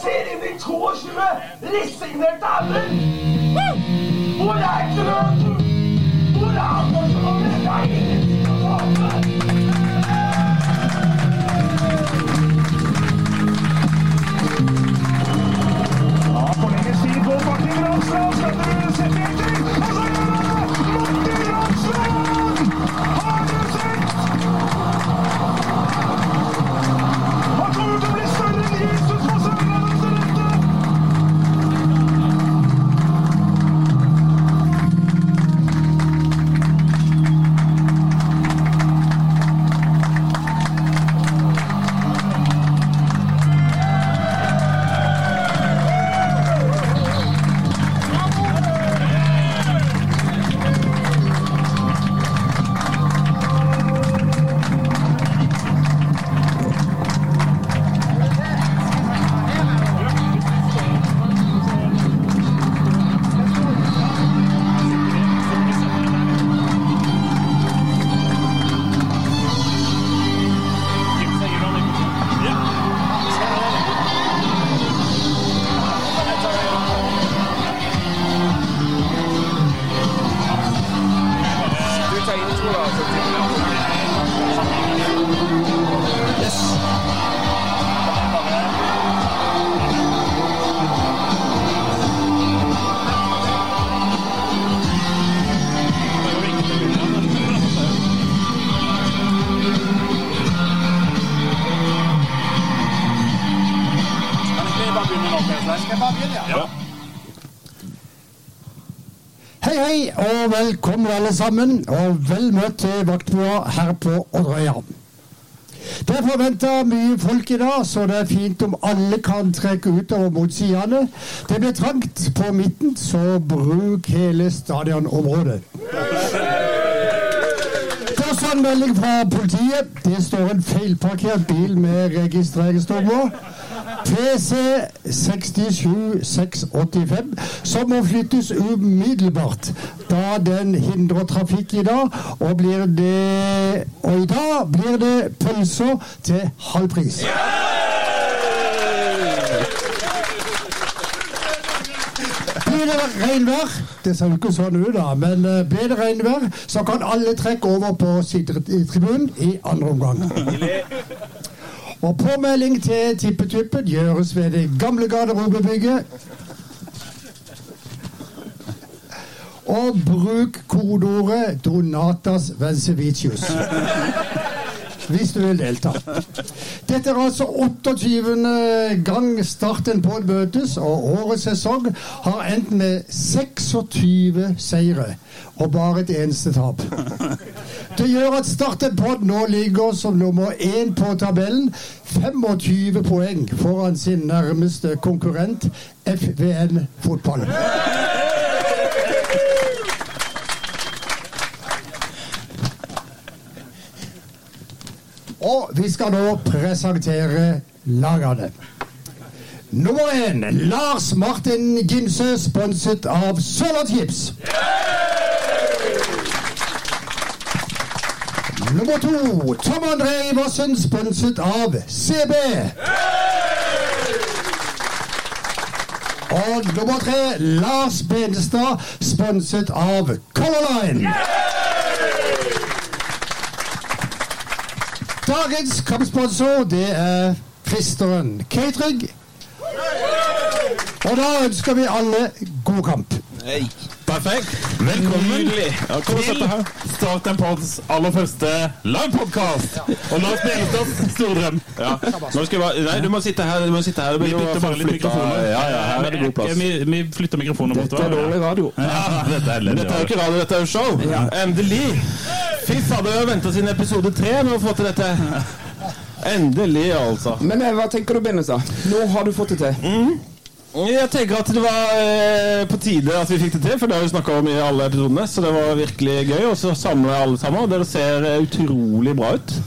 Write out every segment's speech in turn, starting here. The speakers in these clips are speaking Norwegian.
spaserer inn i 22 resignerte ender. Hvor er gløden? Hvor er engasjementet? Det er ingenting å tape. Ja, på lenge siden går Martin Ramsland. Og så velkommen alle sammen, og vel møtt til Vaktbua her på Odderøya. Det er forventa mye folk i dag, så det er fint om alle kan trekke utover mot sidene. Det blir trangt på midten, så bruk hele stadionområdet. Først en melding fra politiet. Det står en feilparkert bil med registreringsnummer. PC 67685, som må flyttes umiddelbart, da den hindrer trafikk i dag. Og, blir det, og i dag blir det pølser til halv pris. Blir det regnvær Det ser jo ikke sånn ut, da. Men eh, blir det regnvær, så kan alle trekke over på sittetribunen i andre omgang. Og påmelding til Tippetuppen gjøres ved det gamle garderobebygget. Og bruk kodeordet 'Donatas Vencevicius' hvis du vil delta. Dette er altså 28. gang starten på et møtes, og årets sesong har endt med 26 seire og bare et eneste tap. Det gjør at Starten Pod nå ligger som nummer én på tabellen. 25 poeng foran sin nærmeste konkurrent FVN Fotball. Og vi skal nå presentere lagene. Nummer én Lars Martin Gimse, sponset av Sørlandschips. Nummer to Tom André Iversen, sponset av CB. Og nummer tre Lars Benestad, sponset av Color Line. Dagens kampsponsor, det er Kristeren Catering. Og da ønsker vi alle god kamp. Perfekt. Velkommen til Start en pods aller første livepodkast. Og Lars Benestads store drøm. Ja. Nå skal bare, nei, du må sitte her. Du må sitte her. Vi bytter bare litt mikrofoner. Ja, ja, her er det god plass. Vi, vi flytter mikrofoner Dette er dårlig radio. Ja. Dette er jo ikke radio, dette er jo show. Endelig. Vi har venta siden episode tre med å få til dette. Endelig, altså. Men eh, hva tenker du, Benestad? Nå har du fått det til. Jeg tenker at det var eh, på tide at vi fikk det til, for det har vi snakka om i alle episodene. Så det var virkelig gøy. Og så samle alle sammen. og Dere ser eh, utrolig bra ut.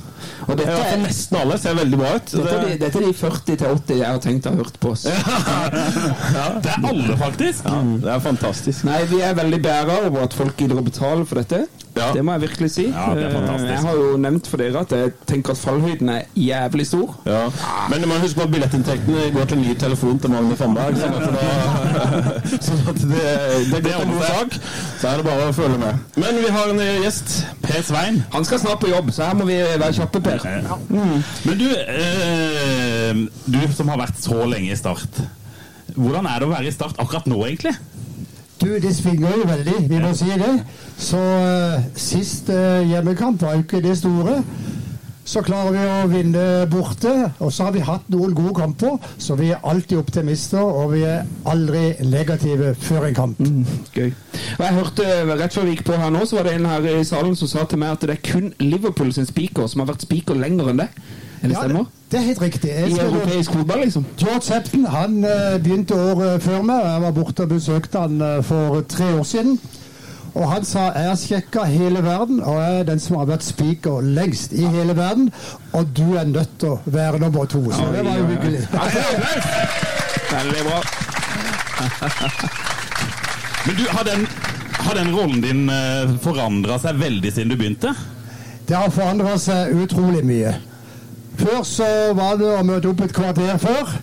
Og dette er, nesten alle ser veldig bra ut. dette, er de, dette er de 40-80 jeg har tenkt å ha hørt på oss. Det er alle, faktisk. det er fantastisk. Nei, vi er veldig beæra over at folk gidder å betale for dette. Ja, Ja. Det må jeg virkelig si. Ja, det er Eh, fantastisk. Jeg har jo nevnt for dere at jeg tenker at fallhøyden er jævlig stor. Ja. Men du må huske på at billettinntektene går til ny telefon til Magne Fannberg. Sånn at, da, sånn at det, det går en god sak. Så er det bare å følge med. Men vi har en gjest. Per Svein. Han skal snart på jobb, så her må vi være kjappe, Per. Men du, eh, du som har vært så lenge i Start. Hvordan er det å være i Start akkurat nå, egentlig? Du, det svinger jo veldig, vi må si det. Så uh, sist eh, hjemmekamp var jo ikke det store. Så klarer vi å vinne borte, og så har vi hatt noen gode kamper. Så vi er alltid optimister, og vi er aldri negative før en kamp. Gøy. Og jeg hørte Rett før vi gikk på her nå, så var det en her i salen som sa til meg at det er kun Liverpool sin speaker som har vært speaker lenger enn det. Er det Ja, stemmer? det er helt riktig. Jeg I europeisk fotball, liksom? George Septon han eh, begynte året før meg. Jeg var borte og besøkte han eh, for tre år siden. Og han sa jeg har sjekka hele verden, og jeg er den som har vært speaker lengst i hele verden. Og du er nødt til å være nummer to. Så det var jo hyggelig. Veldig bra. Men du, Har den, har den rollen din uh, forandra seg veldig siden du begynte? Det har forandra seg utrolig mye. Før så var det å møte opp et kvarter før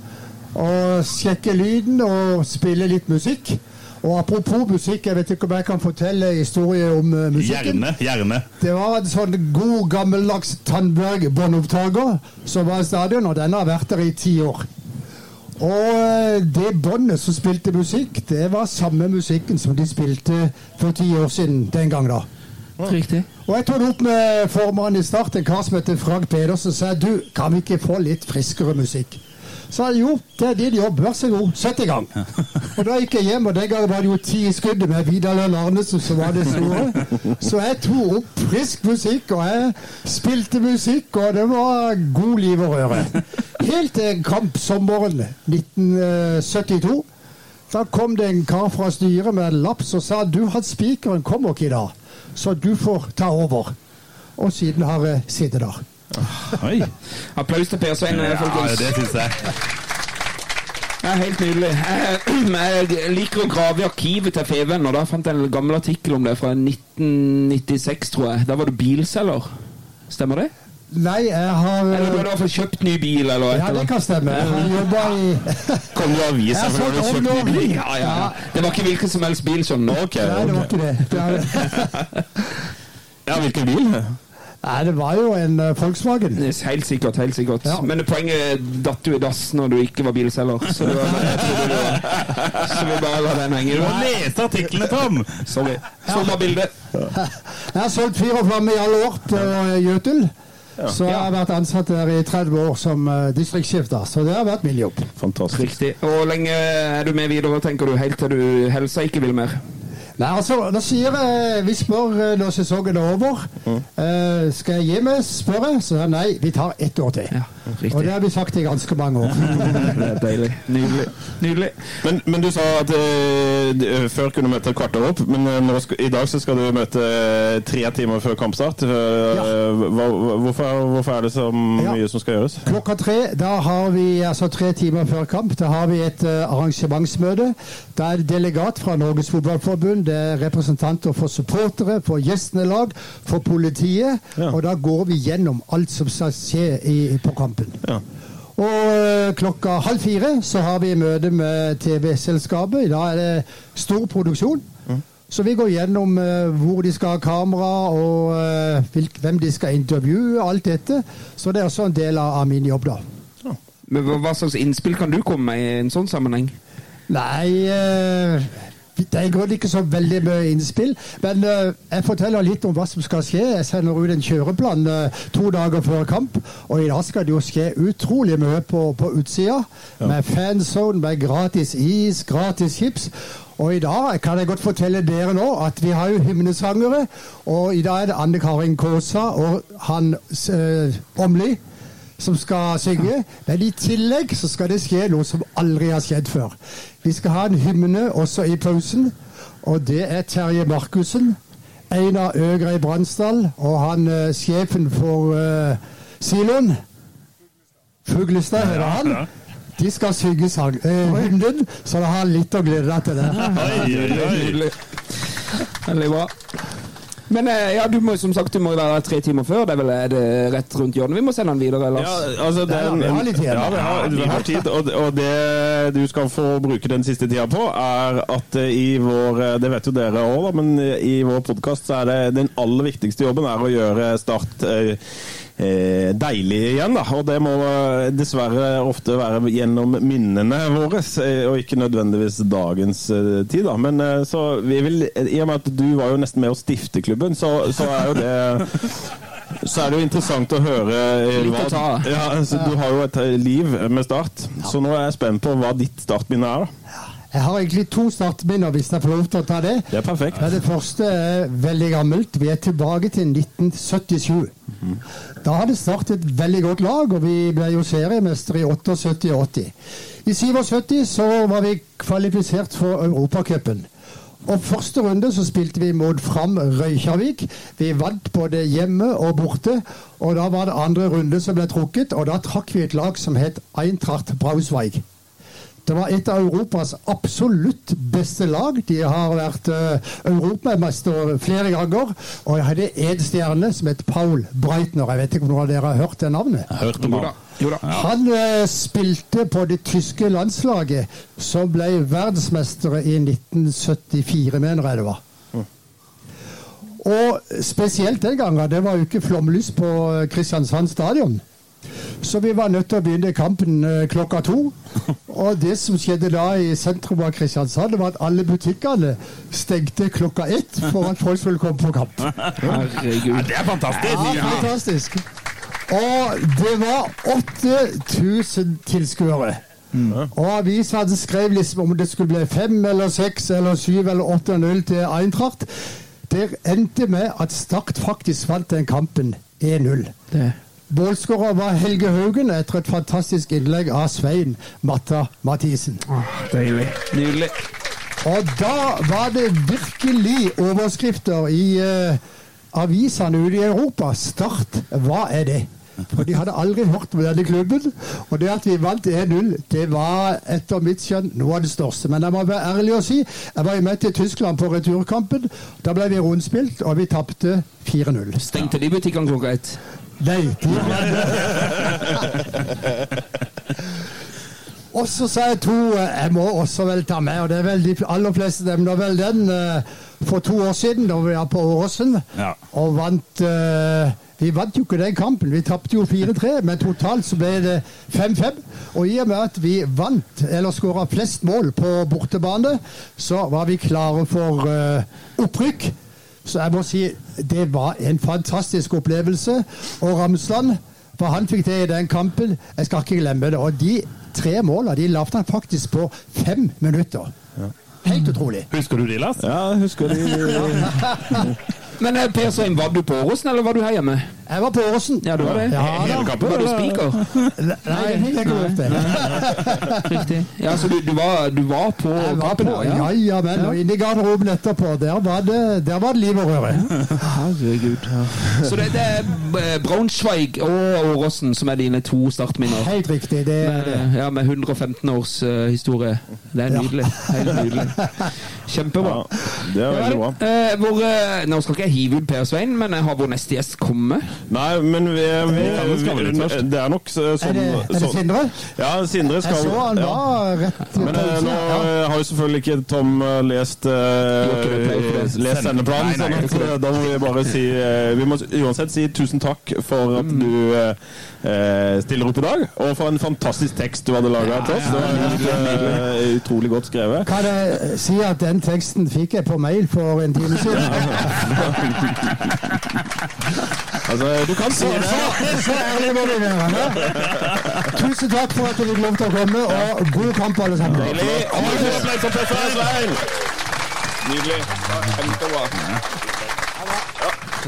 og sjekke lyden og spille litt musikk. Og apropos musikk, jeg vet ikke om jeg kan fortelle historie om uh, musikken. Gjerne. gjerne. Det var en sånn god, gammeldags Tandberg båndopptaker som var i stadion, og den har vært der i ti år. Og eh, det båndet som spilte musikk, det var samme musikken som de spilte for ti år siden den gang da. Riktig. Og jeg tok det opp med formannen i Start, en kar som heter Frank Pedersen, og sa du, kan vi ikke få litt friskere musikk? Så sa jeg jo, det er din jobb, vær så god, sett i gang. Og da gikk jeg hjem, og den gangen var det jo ti i skuddet med Vidar Lønn Arnesen som var det store. Så jeg tok opp frisk musikk, og jeg spilte musikk, og det var god liv og røre. Helt til en kamp sommeren 1972. Da kom det en kar fra styret med en lapp som sa du, han spikeren kommer ikke i dag, så du får ta over. Og siden har jeg sittet der. Oi. Applaus til Per Svein, Ja, folkens. det syns jeg. Det er helt nydelig. Jeg, jeg liker å grave i arkivet til Feven, og da fant jeg en gammel artikkel om det fra 1996, tror jeg. Da var du bilselger. Stemmer det? Nei, jeg har Eller du har fått kjøpt ny bil, eller et Ja, det kan stemme. Har jobba i Kom du og vis deg, for du har kjøpt ny bil? Ja, ja. Det var ikke hvilken som helst bil, som nå, Ok, Nei, det var ikke det. det er, Ja, hvilken bil? nei, det var jo en eh, Volkswagen. Helt sikkert, helt sikkert. Ja. Men poenget datt jo i dass når du ikke var bilselger. Så, du var, trodde var, så vi bare la den henge. Du må lese artiklene, Tom! Sorry. Sommerbilde. Jeg har solgt fyr og flamme i alle år på eh, Så jeg har vært ansatt der i 30 år som uh, distriktssjef, så det har vært min jobb. Fantastisk. Riktig. Og lenge er du med videre, tenker du, helt til du helsa ikke vil mer? Nei, altså, da sier jeg Vi spør eh, når sesongen er over. eh, skal jeg gi meg, spør jeg. Så nei, vi tar ett år til. Ja, og det har vi sagt i ganske mange år. Det er deilig. Nydelig. Nydelig. Men, men du sa at uh, eh, før kunne du møte et kvarter opp, men eh, skal, i dag så skal du møte eh, tre timer før kampstart. Uh, ja. hva- hvorfor, hvorfor er det så Ja. mye som skal gjøres? Klokka tre, da har vi altså tre timer før kamp, da har vi et eh, arrangementsmøte. Da er det delegat fra Norges Fotballforbund, det er representanter for supportere, for gjestene lag, for politiet. Ja. Og da går vi gjennom alt som skal skje i, på kampen. Ja. Og eh, klokka halv fire så har vi møte med TV-selskapet. I dag er det stor produksjon. Så vi går gjennom uh, hvor de skal ha kamera, og uh, hvilk, hvem de skal intervjue, alt dette. Så det er også en del av, av min jobb, da. Men hva- Hva slags innspill kan du komme med i en sånn sammenheng? Nei eh, Det er ikke så veldig mye innspill. Men eh, jeg forteller litt om hva som skal skje. Jeg sender ut en kjøreplan eh, to dager før kamp. Og i dag skal det jo skje utrolig mye på, på utsida. Med fanzone, med gratis is, gratis chips. Og i dag kan jeg godt fortelle dere nå at vi har jo hymnesangere. Og i dag er det Anne Karin Kaasa og han eh, Åmli som skal synge. Men i tillegg så skal det skje noe som aldri har skjedd før. Vi skal ha en hymne også i pausen, og det er Terje Markussen. Einar Øgrei Bransdal og han uh, sjefen for uh, siloen. Fuglestad hører han. De skal synge sang, eh, hymnen, så da har han litt å glede deg til det. Oi, oi, oi. Nydelig. Veldig bra. Men eh, ja, du må som sagt du må være tre timer før. Det er vel er det rett rundt hjørnet. Vi må sende den videre, Lars. Ja, altså det, Ja, vi har litt tid. Ja, vi har, vi har tid. Og, og det du skal få bruke den siste tida på, er at eh, i vår eh, Det vet jo dere òg, men i vår podkast så er det den aller viktigste jobben er å gjøre Start deilig igjen. da, Og det må eh, dessverre ofte være gjennom minnene våre, eh, og ikke nødvendigvis dagens eh, tid. da, Men eh, så vi vil, i og med at du var jo nesten med å stifte klubben, så, så er jo det så er det jo interessant å høre hva, å ta ja, altså, Du har jo et eh, liv med Start, så nå er jeg spent på hva ditt startminne er. da. Jeg har egentlig to startminner, hvis jeg får lov til å ta det. Det er perfekt. Ja, det første er veldig gammelt. Vi er tilbake til 1977. Da hadde Start et veldig godt lag, og vi ble jo seriemester i 78 og 80. I 77 så var vi kvalifisert for Europacupen. Og første runde så spilte vi mot Fram Røykjavik. Vi vant både hjemme og borte. Og da var det andre runde som ble trukket, og da trakk vi et lag som het Eintracht Brausweig. Det var et av Europas absolutt beste lag. De har vært uh, europamester flere ganger. Og jeg hadde én stjerne som het Paul Breitner. Jeg vet ikke om noen av dere har hørt det navnet? Jeg hørte om Jo da. han. Eh, spilte på det tyske landslaget, som ble verdensmestere i 1974, mener jeg det var. Og spesielt den gangen, det var jo ikke flomlys på eh, Kristiansand stadion. Så vi var nødt til å begynne kampen eh, klokka to. Og det som skjedde da i sentrum av Kristiansand, var at alle butikkene stengte klokka ett for at folk skulle komme på kamp. Herregud. Ja, det er fantastisk! Ja, fantastisk. Og det var 8000 tilskuere. Og avisene skrev liksom om det skulle bli fem eller seks eller syv eller åtte null til Eintracht. Det endte med at Start faktisk vant den kampen 1-0. Målskårer var Helge Haugen etter et fantastisk innlegg av Svein Matta Mathisen. Deilig. Nydelig. Og da var det virkelig overskrifter i uh, avisene ute i Europa. Start, hva er det? For de hadde aldri hørt om denne klubben. Og det at vi vant 1-0, det var etter mitt skjønn noe av det største. Men jeg må være ærlig og si, jeg var jo med til Tyskland på returkampen. Da ble vi rundspilt, og vi tapte 4-0. Stengte de butikkene klokka ett? Nei, Og så sa jeg to Jeg må også vel ta med, og det er vel de aller fleste nevner vel den, eh, for to år siden, da vi var på Åråsen Ja. og vant eh, Vi vant jo ikke den kampen, vi tapte jo 4-3, men totalt så ble det 5-5. Og i og med at vi vant, eller skåra flest mål på bortebane, så var vi klare for eh, opprykk. Så jeg må si det var en fantastisk opplevelse. Og Ramsland, for han fikk det i den kampen, jeg skal ikke glemme det. Og de tre måla de lagde han faktisk på fem minutter. Helt utrolig. Husker du de, Lars? Ja, husker de Men eh, Per Svein, var du på Åråsen, eller var du her hjemme? Jeg var på Åråsen. Ja, du var det. Ja, Hele da. kampen? Var du spiker? Nei, det kom opp. Riktig. Ja, så du, du, var, du var på var kampen? på, ja, ja, vel. og inne i garderoben etterpå, der var det, der var det liv og røre. Herregud. Så det, det er eh, Braunschweig og Åråsen som er dine to startminner? Helt riktig. det er det. Med, ja, med 115 års uh, historie. Det er nydelig. Helt nydelig. Kjempebra. Ja, det er veldig bra. Eh, hvor, eh, nå skal ikke jeg hive ut Per Svein, men jeg har vår neste gjest kommet. Nei, men vi, vi, kan jo vi. Det er nok sånn Er det, er det sånn- Sindre? Ja, Sindre skal Jeg så han ja. var rett Men eh, nå Ja. eh, har jo selvfølgelig ikke Tom eh, lest, eh, lest sendeplanen, Nei, nei, sånn at eh, da må vi bare si eh, Vi må uansett si tusen takk for at du eh, eh, stiller opp i dag, og for en fantastisk tekst du hadde laga til oss. Det var eh, utrolig godt skrevet. Kan jeg si at den teksten fikk jeg på mail for en time siden? Altså, du kan si det. så, så ærlig må du være. Tusen takk for at du fikk lov til å komme, og god kamp, alle sammen. Nydelig. Kjempebra.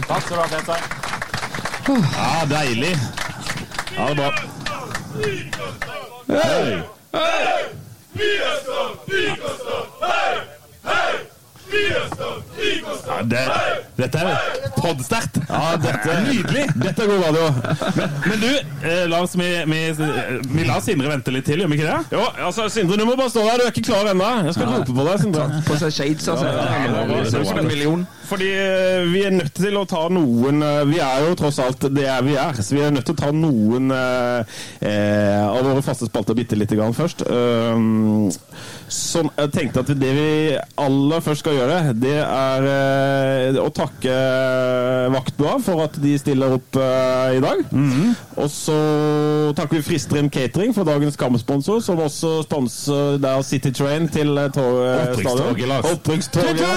Takk skal du ha, Peter. Ja, deilig. Ja, det er bra. Hei. Ja, det, dette er podsterkt! Ja, dette, Nydelig! Dette er god radio. Men du, eh, la oss, vi, vi, vi lar Sindre vente litt til, gjør vi ikke det? Jo, altså, Sindre, du må bare stå der. Du er ikke klar ennå. Jeg skal rope på deg, Sindre. På seg shades, altså. Ja, en million. Fordi eh, vi er nødt til å ta noen eh, Vi er jo tross alt det er vi er, så vi er nødt til å ta noen eh, eh, av våre faste spalter bitte lite grann først. Um, så jeg tenkte at det vi aller først skal gjøre, det er eh, å takke Vaktbua for at de stiller opp eh, i dag. Og så takker vi Fristrøm Catering for dagens kampsponsor, som også sponser der City Train til eh, eh, stadion. Opprykkstoget.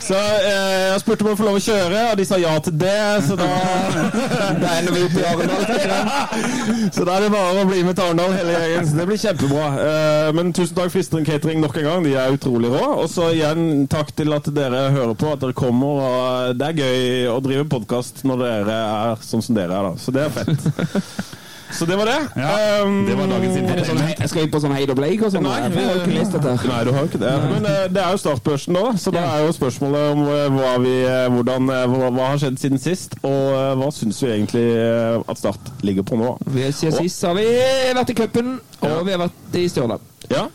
Så eh, jeg spurte om å få lov å kjøre, og de sa ja til det, så da Da ender vi opp i Arendal. Så da er det bare å bli med til Arendal hele gjengen. Det blir kjempebra. Eh, men tusen takk Fristrøm Catering nok en gang, de er utrolig rå. Og så igjen takk til at dere hører på, at dere kommer. Og det er gøy å drive podkast når dere er sånn som dere er, da. Så det er fett. Så det var det. Ja, Um, det var dagens sånn, jeg skal vi på sånn Heid og Bleik og sånn? Nei, jeg har ikke lest dette. Nei, du har jo ikke det. Men eh, det er jo startbørsen nå, så da er jo spørsmålet om eh, hva, vi, eh, hvordan, hva, hva har skjedd siden sist, og hva syns vi egentlig at Start ligger på nå? Vi, siden sist har vi vært i cupen, og Ja. vi har vært i Stjørdal. Ja?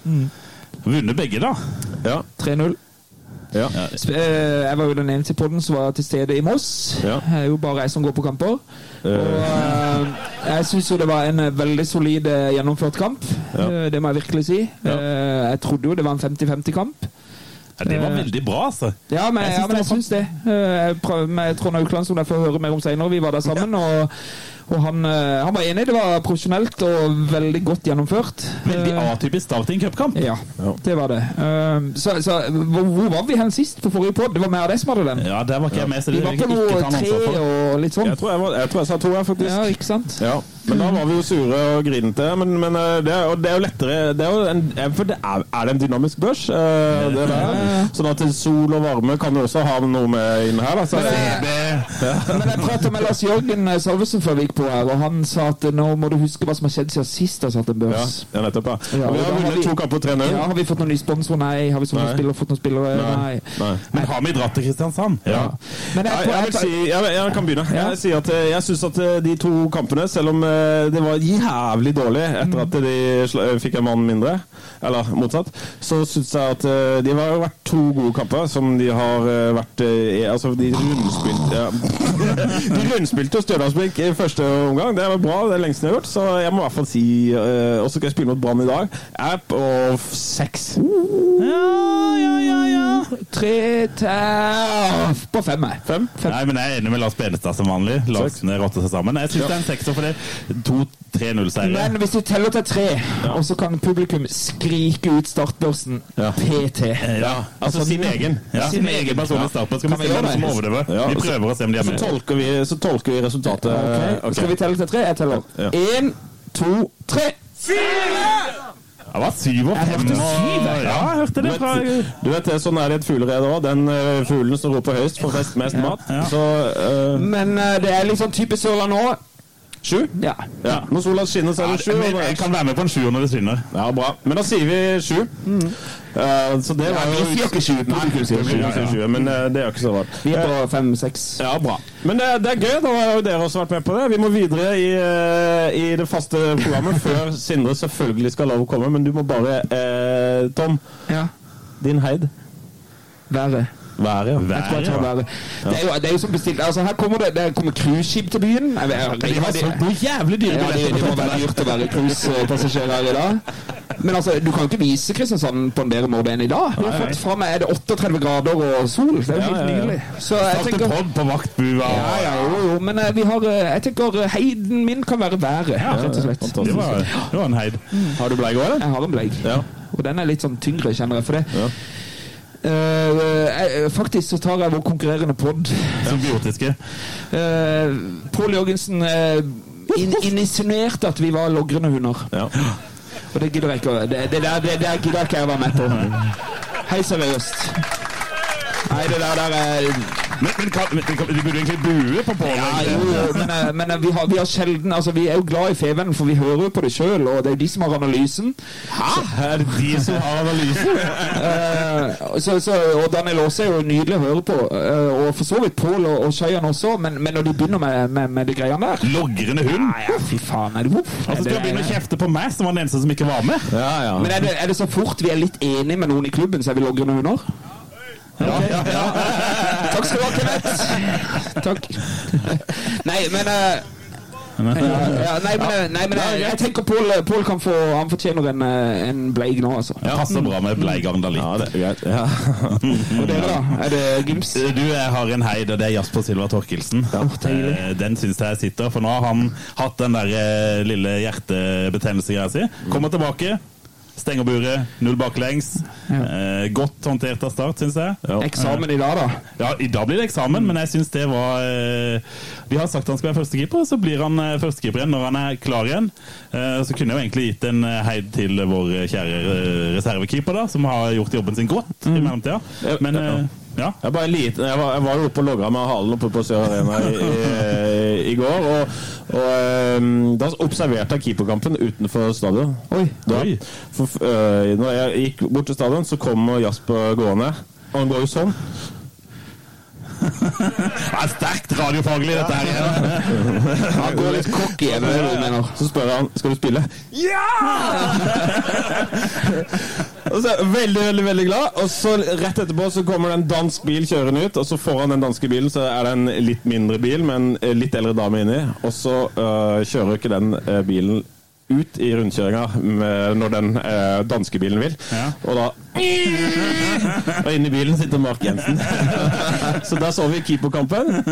Vunnet begge, da. Ja. 3-0. Ja. Eh, Jeg var jo den eneste i podden som var til stede i Moss. Ja. Det er jo bare jeg som går på kamper. Og eh, jeg syns jo det var en eh, veldig solid eh, gjennomført kamp. Ja. Eh, Det må jeg virkelig si. Eh, Jeg trodde jo det var en 50-50-kamp. Ja, det var veldig bra, altså. Ja, men Jeg syns, ja, men det jeg syns det. Eh, Jeg prøver med Trond Aukland, som jeg får høre mer om senere. Vi var der sammen, og, og han, eh, han var enig. Det var profesjonelt og veldig godt gjennomført. Veldig Eh, atypisk start i en cupkamp. Ja, det var det. Eh, Så, så hvor, hvor var vi hen sist på forrige pod? Det var mer av deg som hadde den. Ja, der var ikke jeg med, så Vi det var vil på noe tre og litt sånn. Jeg tror jeg, var, jeg tror jeg sa to, jeg, faktisk. Ja, ikke sant? Ja, men da var vi jo sure og grinete. Men, men eh, det, er, jo- det er jo lettere det er jo en, eh, For det er, er det en dynamisk børs? eh, Det der? Sånn at sol og varme kan jo også ha noe med inn her. Da. Så, Men jeg pratet med Lars Jørgen eh, Salvesen før vi gikk på her, og han sa at eh, nå må du huske hva som har skjedd siden sist jeg satt en børs. ja, nettopp. Ja. Ja, vi har har vunnet to kamper 3-0. Ja, har vi fått noen ny sponsor? Nei. Har vi sånne Nei. spillere, fått noen spillere? Nei. Nei. Men har vi dratt til Kristiansand? Ja. Men Jeg, jeg, jeg, vil si, jeg, jeg kan begynne. Ja. Jeg, sier at, eh, jeg syns at eh, de to kampene, selv om eh, det var jævlig dårlig etter at de eh, fikk en mann mindre, eller motsatt, så syns jeg at eh, de har vært to gode kamper som de har eh, vært eh, i- Altså, de rundspilte ja. De rundspilte Stjørdalsblink i første omgang. Det var bra, det er lengst jeg har gjort, så jeg må i hvert fall si eh, Og så skal jeg spille mot Brann i dag. app of sex seks. Ja, ja, ja, ja. tre til På fem, jeg. Fem? Nei, men jeg er enig med Lars Benestad som vanlig. Larsene rotter seg sammen. Jeg syns det er en sekser for det. To 3-0-seiere. Men hvis du teller til tre, og så kan publikum skrike ut startbørsen Ja. PT Ja, Altså sin egen. Ja, sin egen personlige startbørs. Skal vi vi se gjøre hvem som det? overlever? Ja, Vi prøver å se om de er Så med. tolker vi, så tolker vi resultatet. Okay. Okay. Skal vi telle til tre? Jeg teller. Ja. Én, to, tre. Det var syv og Jeg fem. hørte syv, jeg. Ja, jeg hørte det fra du vet sånn er det i et fuglerede òg. Den uh, fuglen som roper høyest, får mest, mest mat. ja. Så uh... Men uh, det er litt sånn type Sørland nå. Sju? Ja. Ja. Når sola skinner, så er det sju. Men jeg kan være med på en sjuer når det skinner. Ja, bra. Men da sier vi sju. Eh, så det var vi sier ikke sju. Sier Men uh, det er jo ikke så rart. Vi er på fem-seks. Ja, bra. Men det, det er gøy. Da har jo dere også vært med på det. Vi må videre i, eh, i det faste programmet før Sindre selvfølgelig skal lov å komme. Men du må bare eh, Tom, Ja. din heid. Været. Været, ja. Jeg ja. Været, været. Det er jo, det er jo som bestilt. Altså, her kommer det, det kommer cruiseskip til byen. Jeg, jeg, jeg, De har solgt jævlig dyre Ja, det, det må være dyrt å være cruisepassasjer her i dag. Men altså, du kan ikke vise Kristiansand på en bedre måte enn i dag. Du har fått fra meg er det 38 grader og sol. Det er jo Ja, helt ja, ja. nydelig. Så jeg tenker på vaktbua. ja, ja, jo, jo, men eh, vi har, eh, jeg tenker eh, heiden min kan være været, rett og slett. Det var, det var en heid. Har du bleik òg, eller? Jeg har en bleik. Ja. Og den er litt sånn tyngre, kjenner jeg. For det. Eh, faktisk så tar jeg vår konkurrerende pod. Symbiotiske. Uh, Pål Jørgensen uh, in insinuerte at vi var logrende hunder. Ja. Og det gidder jeg ikke. Det, det, der, det der gidder jeg ikke jeg å være med på. Hei, seriøst. Nei, det der, der er Men, men, kan, men kan, de burde egentlig bue på Pål. Ja, men, eh, men eh, vi, har, vi har sjelden Altså, vi er jo glad i Fevennen, for vi hører jo på det sjøl, og det er jo de som har analysen. Hæ? Er det de som har analysen? uh, så, så, og Daniel Aase er jo nydelig å høre på, uh, og for så vidt Pål og, og Shayan også, men, men når de begynner med, med, med de greiene der Logrende hund? Ja, ja, fy faen. Er det voff? Altså, Skal du begynne å kjefte på meg, som var den eneste som ikke var med? Ja, ja. Men er det, er det så fort vi er litt enige med noen i klubben, så er vi logrende hunder? Ja, ja, ja. Takk skal du ha, Kenneth. Takk. Nei, men uh, ja, ja, nei, men, eh, nei, men jeg, jeg tenker Pål Pål kan få Han fortjener en, eh, en bleig nå, altså. Ja, Passer bra med bleig Arendalitt. ja, det er greit. Ja. Og dere, da? Er det gyms? Du, jeg har en heid, og det er Jasper Silva Torkelsen. Eh, Den syns jeg sitter, for nå har han hatt den der eh, lille hjertebetennelsegreia si. Kommer tilbake. Stenger buret, null baklengs. Eh, godt håndtert av start, syns jeg. Eksamen i dag, da? Ja, I dag blir det eksamen, men jeg syns det var eh, Vi har sagt han skal være førstekeeper, så blir han eh, førstekeeper igjen når han er klar igjen. Eh, så kunne jeg jo egentlig gitt en eh, heid til vår kjære eh, reservekeeper, da, som har gjort jobben sin godt i mellomtida. Men eh, ja. Jeg, bare lite, jeg, var, jeg var oppe og logga med halen oppe på Sør Arena i, i, i går. Og, og um, da observerte jeg keeperkampen utenfor stadion. Oi. Da, Oi. For, uh, når jeg gikk bort til stadion, så kom Jasper gående. Og han går jo sånn. Det er sterkt radiofaglig, dette her. Han går litt cocky, igjen det det du mener? Så spør han skal du spille. Ja! og så er jeg veldig, veldig veldig glad. Og så rett etterpå så kommer det en dansk bil kjørende ut, og så foran den danske bilen så er det en litt mindre bil med en litt eldre dame inni, og så øh, kjører ikke den øh, bilen ut i rundkjøringa når den eh, danske bilen vil. Ja. Og da Og inni bilen sitter Mark Jensen. så da så vi keeperkampen.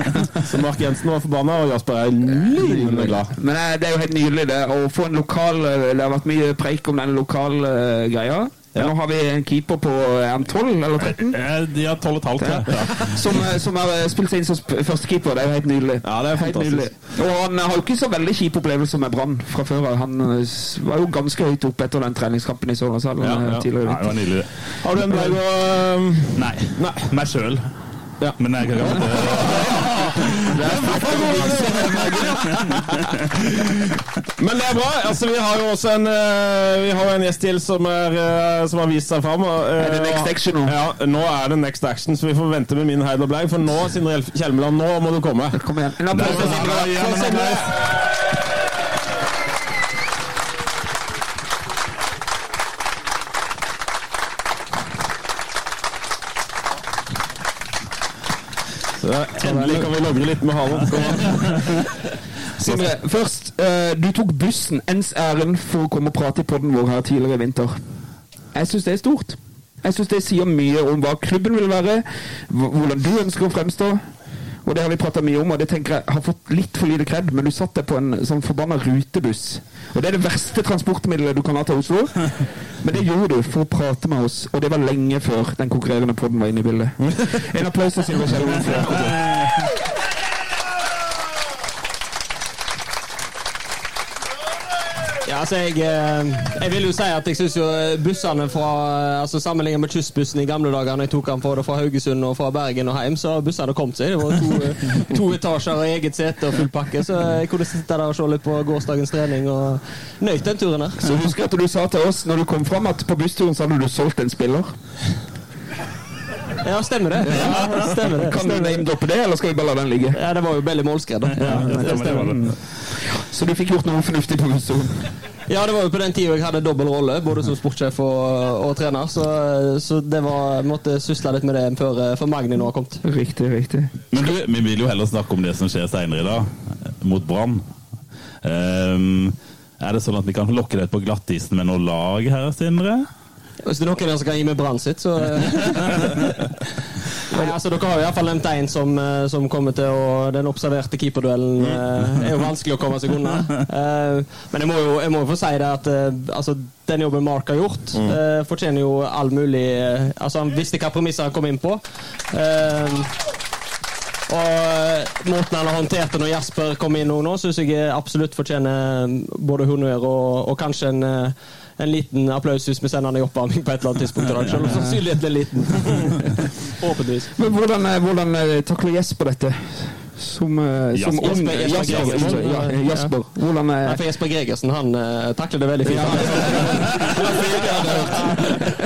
Så Mark Jensen var forbanna, og Jasper er lynende glad. Men eh, det er jo helt nydelig det å få en lokal eh, Det har vært mye preik om den lokale eh, greia. Ja. Nå har vi en keeper på en 12 eller 13? Eh, De har 12,5, tror jeg. Ja. Som, eh, som har eh, spilt seg inn som førstekeeper. Det er jo helt nydelig. Ja, det er helt fantastisk. Og han har jo ikke så veldig kjip opplevelse med Brann fra før av. Han eh, var jo ganske høyt oppe etter den treningskampen i Sørlandshallen Ja, eh, ja. tidligere. Nei, det var nydelig. Har du en bleig å Nei. Nei. Meg sjøl. Ja. Men jeg kan Men det er bra. Altså, vi har jo også en, øh, vi har en gjest til som, er, øh, som har vist seg fram. og, øh, Er det Next Action nå? Ja, nå er det Next Action, så vi får vente med min heid og bleig. For nå, Sindre Kjelmeland, nå må du komme. Kom igjen. En applaus for Sindre. Ja, For men Sindre. applaus. Så, endelig kan vi logre litt med ha Kom an. Sindre, først. eh, du tok bussen ens ærend for å komme og prate i podden vår her tidligere i vinter. Jeg syns det er stort. Jeg syns det sier mye om hva klubben vil være, hvordan du ønsker å fremstå. Og det har vi prata mye om, og det tenker jeg har fått litt for lite kred. Men du satt deg på en sånn forbanna rutebuss. Og det er det verste transportmiddelet du kan ha til Oslo. Men det gjorde du for å prate med oss, og det var lenge før den konkurrerende podden var inne i bildet. En applaus til Sindre Kjellmoen for akkurat det. Ja, altså jeg, eh, jeg vil jo si at jeg syns jo bussene fra altså Sammenlignet med kystbussen i gamle dager, når jeg tok den fra, fra Haugesund og fra Bergen og hjem, så har bussene kommet seg. Det var to, eh, to etasjer og eget sete og full pakke, så jeg kunne sitte der og se litt på gårsdagens trening og nøyt den turen der. Så husk at du sa til oss når du kom fram at på bussturen så hadde du solgt en spiller. Ja, stemmer det. Ja, stemmer det. Kan du name-droppe det, eller skal vi bare la den ligge? Ja, det var jo veldig målskred, da. Ja, det stemmer. Så du fikk gjort noe fornuftig på bussturen? Ja, det var jo på den tida jeg hadde dobbel rolle, både som sportssjef og, og trener. Så, så det var, jeg måtte sysle litt med det før, før Magni nå har kommet. Riktig, riktig. Men du, vi vil jo heller snakke om det som skjer senere i dag, mot Brann. Um, er det sånn at vi kan lokke deg på glattisen med noe lag her, Sindre? Hvis det er noen som kan gi meg Brann sitt, så Nei, altså Dere har jo fall nevnt én som, eh, som kommer til å Den observerte keeperduellen eh, er jo vanskelig å komme seg unna. Eh, men jeg må jo, jeg må få si det at eh, altså, den jobben Mark har gjort, eh, fortjener jo all mulig eh, Altså Han visste hva premisser han kom inn på. Og måten han har håndtert det når Jasper kom inn nå, syns jeg absolutt fortjener mm, både honnør og, og kanskje en, en liten applaus hvis vi sender han i oppvarming på et eller annet tidspunkt i dag. Selv om sannsynligheten er liten. Forhåpentligvis. Men hvordan, eh, hvordan eh, takler Jesper dette? Som, eh, som Jasper. ung Jesper- Jesper Jesper, ja, Jasper. Hvordan Nei, er for Jesper Gregersen han uh, takler det veldig fint.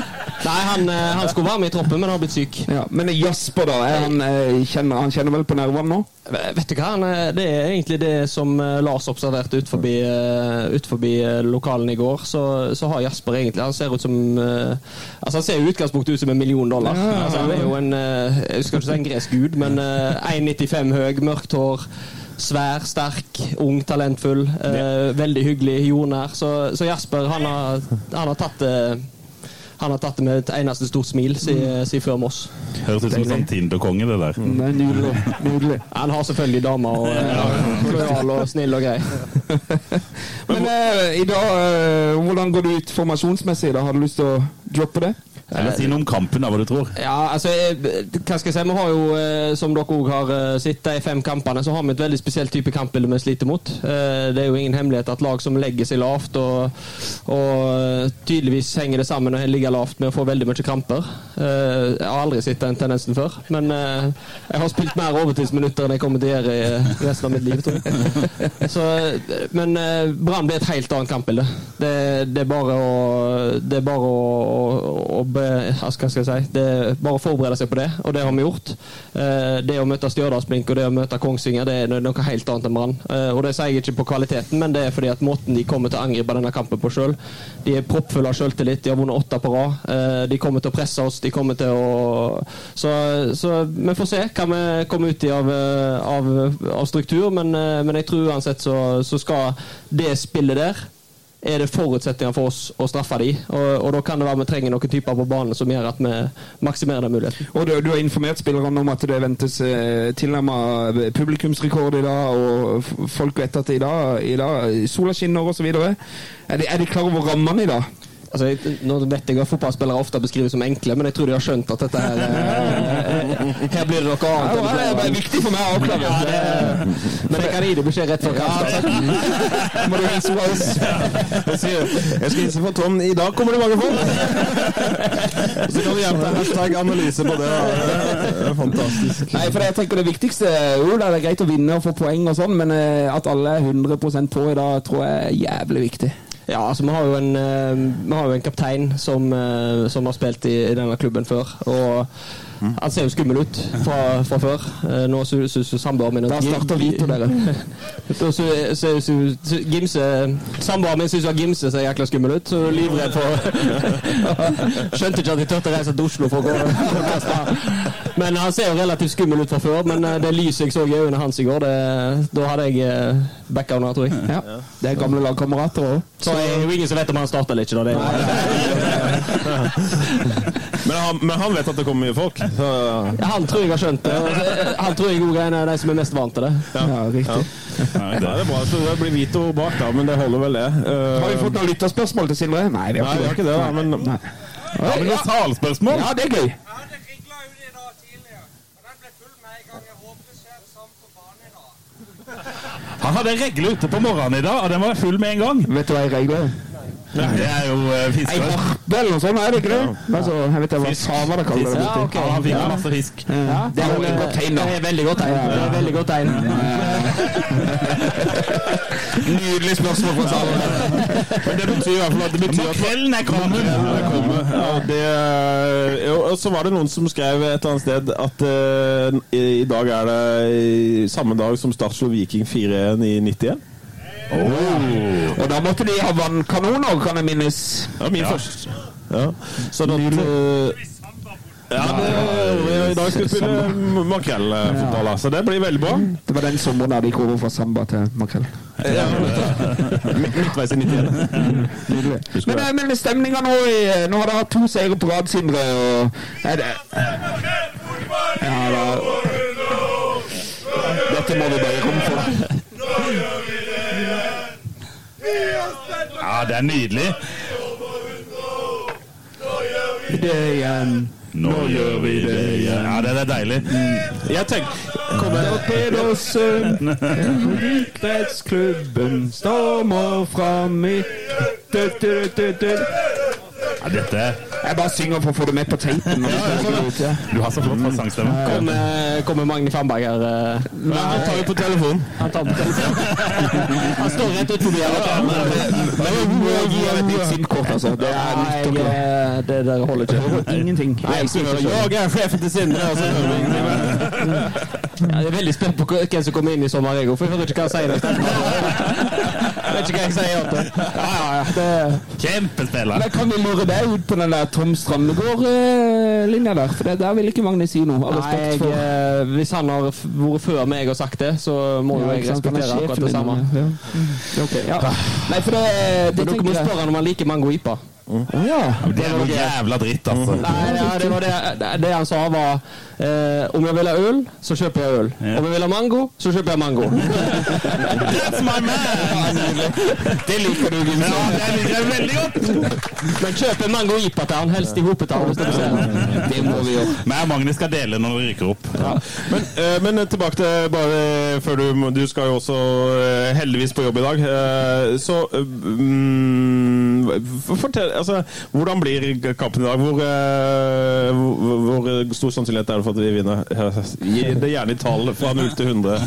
Nei, han, eh, han skulle være med i troppen, men har blitt syk. ja, Men Jasper, da? Han, eh, kjenner, han kjenner vel på nervene nå? Vet du hva, han, eh, Det er egentlig det som eh, Lars observerte ut forbi, eh, ut forbi eh, lokalen i går. Så, så har Jasper egentlig Han ser ut som eh, Altså Han ser i utgangspunktet ut som en million dollar. Altså, han er jo en eh, Jeg skal ikke si en gresk gud, men eh, 1,95 høy, mørkt hår. Svær, sterk, ung, talentfull. Eh, veldig hyggelig, jordnær. Så, så Jasper han har, han har tatt det han har tatt det med et eneste stort smil siden si før Moss. Høres ut som en sånn Tinder-konge, det der. Det er nydelig. nydelig. Han har selvfølgelig dame og lojal og snill og grei. Men eh, i dag, eh, hvordan går det ut formasjonsmessig? da? Har du lyst til å droppe det? Eller si noe om kampen, da, hva du tror. Ja, altså, hva skal jeg si, Vi har jo, eh, som dere òg har eh, sett, de fem kampene, så har vi et veldig spesielt type kampbilde vi sliter mot. Eh, Det er jo ingen hemmelighet at lag som legger seg lavt, og, og tydeligvis henger det sammen og ligger lavt med å få veldig mye kramper. Jeg har aldri sett den tendensen før, men jeg har spilt mer overtidsminutter enn jeg kommer til å gjøre i resten av mitt liv, tror jeg. Så, men Brann blir et helt annet kampbilde. Det, det er bare å, det er bare å, å, å hva skal jeg si, det bare forberede seg på det, og det har vi gjort. Eh, Det å møte Stjørdalsblink og det å møte Kongsvinger det er noe helt annet enn Brann. Eh, Og det sier jeg ikke på kvaliteten, men det er fordi at måten de kommer til å angripe denne kampen på sjøl. De er proppfulle av selvtillit, de har vunnet åtte på rad. Eh, De kommer til å presse oss, de kommer til å Så, så vi får se hva vi kommer ut i av, av, av struktur, men, men jeg tror uansett så, så skal det spillet der er det forutsetninger for oss å straffe de, og, og da kan det være vi trenger noen typer på banen som gjør at vi maksimerer den muligheten. Og du, du har informert spillerne om at det ventes eh, tilnærmet publikumsrekord i dag, og folk vet at i dag, i dag sola skinner osv. Er, de- er de klar over rammene i dag? Altså, jeg, nå vet jeg at fotballspillere ofte beskrives som enkle, men jeg tror de har skjønt at dette her eh, Her blir det noe Ja, annet. det er viktig for meg å avklare. Ja, det, men jeg kan gi deg beskjed rett før kamp. Må du hilse fra oss? Jeg skal hilse på Tom. I dag kommer det mange folk! Så kan du gjenta hashtag analyse på det. Det er fantastisk. Nei, for jeg tenker det viktigste Jo, det er greit å vinne og få poeng og sånn, men eh, at alle er 100 på i dag, tror jeg er jævlig viktig. Ja, altså vi har jo en, eh, har jo en kaptein som, eh, som har spilt i, i denne klubben før. Og han ser jo skummel ut fra, fra før. Eh, Nå syns samboeren min Da starter Vito, dere. Samboeren min syns Gimse ser jækla skummel ut, så livredd for Skjønte ikke at jeg turte å reise til Oslo for å gå. Men han ser jo relativt skummel ut fra før. Men eh, det lyset jeg så i øynene hans i går, det, da hadde jeg eh, backa under, tror jeg. Ja. Det er gamle lagkamerater òg. Så er det jo ingen som vet om han starter eller ikke. Da. Det er, Men han, men han vet at det kommer mye folk. Så, Ja, han tror jeg har skjønt det. Han tror jeg er en av de som er mest vant til det. Ja, riktig. ja, det er bra. Så det blir Vito bak, da, men det holder vel, det. Uh, Har vi fått noen lytterspørsmål til Sindre? Nei, vi har ikke ikke det. det, da. Men Nei. Ja, men salspørsmål? Ja, det er gøy. Ja, det det det det i dag. Han hadde en regle ute på morgenen i dag, og den var full med en gang. Vet du hva jeg regler? Det er jo fisk. Ei harpe eller noe sånt, er det ikke det? Altså, jeg vet ikke hva samer det kaller det. Ja, okay. ok. Ja, han fikk masse fisk. Ja, det er jo et godt tegn, da. Det er veldig godt tegn. Det er veldig godt tegn. Nydelig spørsmål fra Samer. Men det betyr i hvert fall at det betyr at Makrellen er kommet! Ja, det kommer. Ja, det, jo, og så var det noen som skrev et eller annet sted at uh, i, i dag er det i samme dag som Start slo Viking 4-1 i 91. Og da måtte de ha vannkanoner, kan jeg minnes. Ja, min ja. første. Ja. Sånn at uh, ja, det, I dag skal vi spille makrellfotball, så det blir veldig bra. Det var den sommeren der de gikk over fra samba til makrell. Ja. Midtveis i 91. Men, eh, men stemninga nå i Nå har dere hatt to seire på rad, Sindre. Og er det Ja, da Dette må vi bare komme for. Ja, det er nydelig. det igjen. Nå gjør vi det igjen. Ja, det er deilig. Jeg tenker Kommer Pedersen, idrettsklubben stormer fram i dette Jeg bare synger for å få det med på teipen. ja. Du har så flott sangstemme. Kommer, kommer Magne Fannberg her? eh? Nei, han tar jo på telefonen. Han tar på telefonen. Han står rett ut forbi her. Vi må gi ham et nytt SIM-kort, altså. Det er nytt og eh, det der holder ikke. Ingenting. Nei, jeg er sjefen til Sindre. og så hører vi ingenting. Ja, jeg er veldig spent på hvem som kommer inn i sommer, jeg òg, for jeg hører ikke hva han sier. vet ikke hva jeg sier. Ja, ja, ja. Det, Kjempespiller. Men kan vi lure deg ut på den der Tom Strandegård-linja der? For det der vil ikke Magne si noe. Nei, jeg, for eh, hvis han har vært før meg og sagt det, så må jo Ja, jeg er respektere akkurat det samme. Ja. Okay, ja. Nei, for det, det dere må spørre han om han liker mango ipa. Mm. ja. Det er noe jævla dritt, altså. Nei, ja, det var det, det, det han sa var eh, Om jeg vil ha øl, så kjøper jeg øl. Ja. Om jeg vil ha mango, så kjøper jeg mango. That's my man! Det liker du, Gimse. Ja, det liker jeg veldig godt. Men kjøp en mango ipa til han, helst i hopetall. Det må vi gjøre. Men jeg og Magnus skal dele når vi ryker opp. Men, eh, men tilbake til bare før du Du skal jo også eh, heldigvis på jobb i dag. eh, Så mm, Fortell, altså Hvordan blir kampen i dag? Hvor, eh, hvor, hvor stor sannsynlighet er det for at vi vinner? Gi det gjerne i tall fra 0 til 100.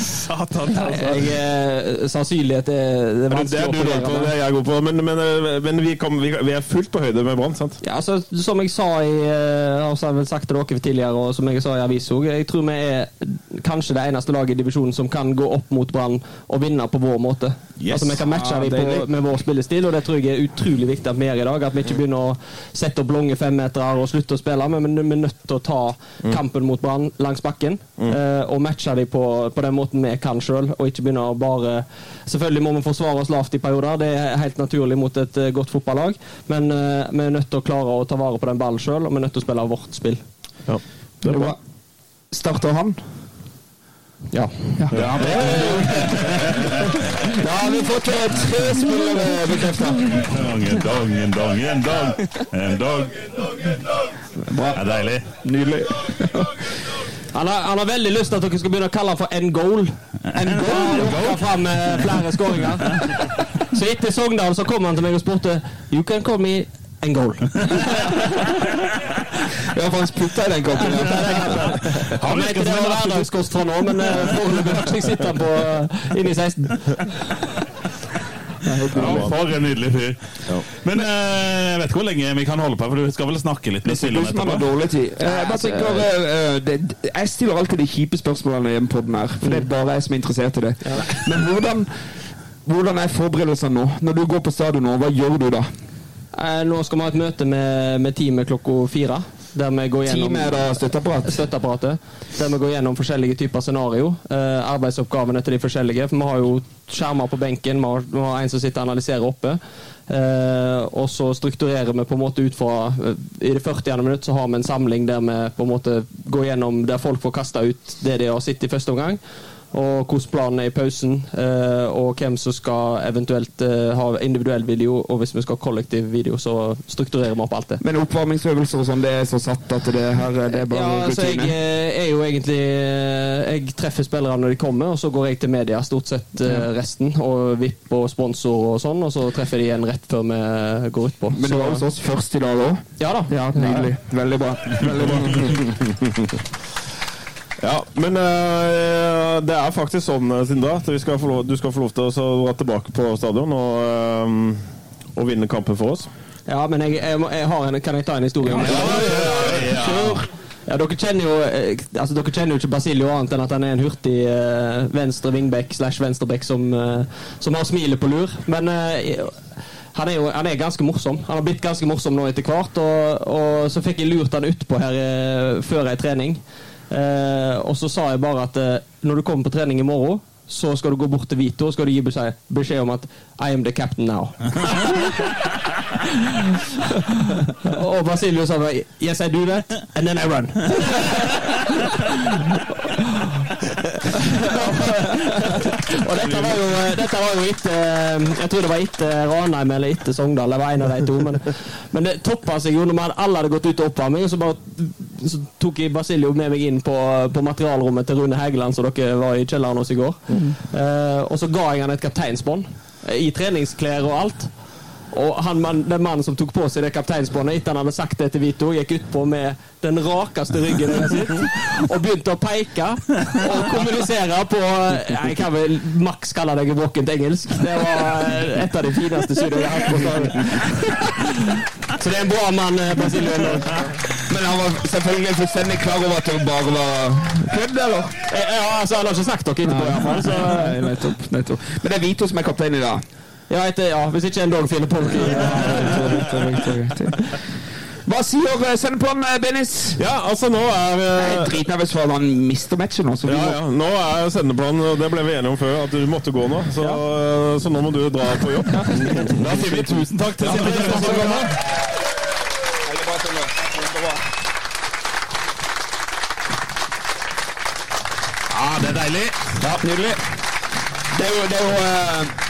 Satan, altså. Jeg, eh, sannsynlighet er, det er vanskelig det er å operere med. det er jeg god på. Men, men, eh, men vi, kom, vi, vi er fullt på høyde med Brann, sant? Ja, altså, som jeg sa i eh, altså, jeg har vel sagt til dere tidligere, og som jeg sa i avisa òg, jeg tror vi er kanskje det eneste laget i divisjonen som kan gå opp mot Brann og vinne på vår måte. Yes. Altså, Vi kan matche Ah, dem på, med vår spillestil, og det tror jeg er utrolig viktig at vi gjør i dag. At vi ikke begynner å sette opp lange femmetere og slutte å spille, men vi er nødt til å ta Mm. kampen mot Brann langs bakken eh, og matche dem på, på den måten vi kan sjøl, og ikke begynne å bare Selvfølgelig må vi forsvare oss lavt i perioder, det er helt naturlig mot et eh, godt fotballag, men eh, vi er nødt til å klare å ta vare på den ballen sjøl, og vi er nødt til å spille vårt spill. Ja. Det er bra. Starter han? Ja. Ja, ja. Da har vi fått tre spillere bekrefta. Dong, en dag, en dag. en dag, En dong. Det er deilig. Nydelig. Han har, han har veldig lyst til at dere skal begynne å kalle han for en goal. En goal? Ja, fram med flere skåringer. Så etter Sogndal så kom han til meg og spurte You can call me en goal. Ja, for han spytta i den koppen. Ja. Han vet ikke det var hverdagskost fra nå, men eh, foreløpig har ikke på eh, inni 16. Ja, for en nydelig fyr. Men jeg jeg vet ikke hvor lenge vi kan holde på, for du skal vel snakke litt med har etterpå? dårlig tid. Eh, Jeg bare tenker eh, eh, det, Jeg stiller alltid de kjipe spørsmålene i den her, for det er bare jeg som er interessert i det. Men hvordan, hvordan er forberedelsene nå? Når du går på stadion nå, hva gjør du da? Eh, Nå skal vi ha et møte med, med teamet klokka fire. Der vi går gjennom Teamet er støtteapparat? støtteapparatet. Der vi går gjennom forskjellige typer scenario. Eh, arbeidsoppgavene til de forskjellige. For vi har jo skjermer på benken, vi har, vi har en som sitter og analyserer oppe. Eh, og så strukturerer vi på en måte ut fra eh, I det 40. minutt så har vi en samling der vi på en måte går gjennom der folk får kasta ut det de har sett i første omgang. Og hvordan planen er i pausen, eh, og hvem som skal eventuelt eh, ha individuell video. Og hvis vi skal ha kollektiv video, så strukturerer vi opp alt det. Men oppvarmingsøvelser og sånn, det er så satt at det her det er bare Ja, altså jeg rutine? eh, er jo egentlig Jeg treffer spillerne når de kommer, og så går jeg til media stort sett resten. Og VIP og sponsor og sånn, og så treffer de igjen rett før vi går utpå. Men du var hos oss først i dag òg? Ja da. Ja, nydelig. Veldig bra. Veldig bra. Ja, men eh, det er faktisk sånn, Sinda, Sindre, at vi skal få lov, du skal få lov til å så dra tilbake på stadion og, eh, og vinne kampen for oss. Ja, men jeg, jeg, må- jeg har en, kan jeg ta en historie Ja, ja, Kjør! Ja, dere kjenner jo eh, altså dere kjenner jo ikke Basilio annet enn at han er en hurtig uh, venstre wingback slash venstreback som, uh, som har smilet på lur. Men uh, han er jo han er ganske morsom. Han har blitt ganske morsom nå etter hvert. Og, og så fikk jeg lurt han utpå her eh, før ei trening. Eh, og så sa jeg bare at eh, når du kommer på trening i morgen, så skal du gå bort til Vito og skal du gi beskjed, beskjed om at I am the captain now. og Basilio sa bare Yes, I do that, and then I run. Og dette var jo, dette var jo etter Jeg tror det var etter Ranheim eller etter Sogndal. Det var en av de to. Men, men det toppa seg jo når alle hadde gått ut til oppvarming, og så bare så tok jeg Basilio med meg inn på, på materialrommet til Rune Hægeland, så dere var i kjelleren hos i går. Eh, og så ga jeg han et kapteinsbånd. eh, I treningsklær og alt. Og han, den mannen som tok på seg det kapteinsbåndet etter han hadde sagt det til Vito, gikk utpå med den rakeste ryggen sitt og begynte å peke og kommunisere på Jeg kan vel maks kalle det Våkent engelsk. Det var eh, et av de fineste sydene jeg har hatt på stadion. Så det er en bra mann, Brasilien. Basilio. Men han var selvfølgelig fullstendig klar over at det bare var kødd, eller? Eh, Ja, altså, han har ikke sagt dere etterpå, iallfall. Så nettopp, nettopp. Men det er Vito som er kaptein i dag. ja, etter, ja, hvis ikke en dog finner på noe. Hva sier eh, sendeplanen, eh, Benis? Ja, altså nå er Jeg eh, er dritnervøs for at han mister matchen nå. Så vi ja, ja, nå er sendeplanen, og det ble vi enige om før, at du måtte gå nå. Så, ja. så nå må du dra på jobb. Da sier vi tusen takk til Kjellstad. Ja, det er deilig. Ja, Nydelig. Det er jo, det er jo eh,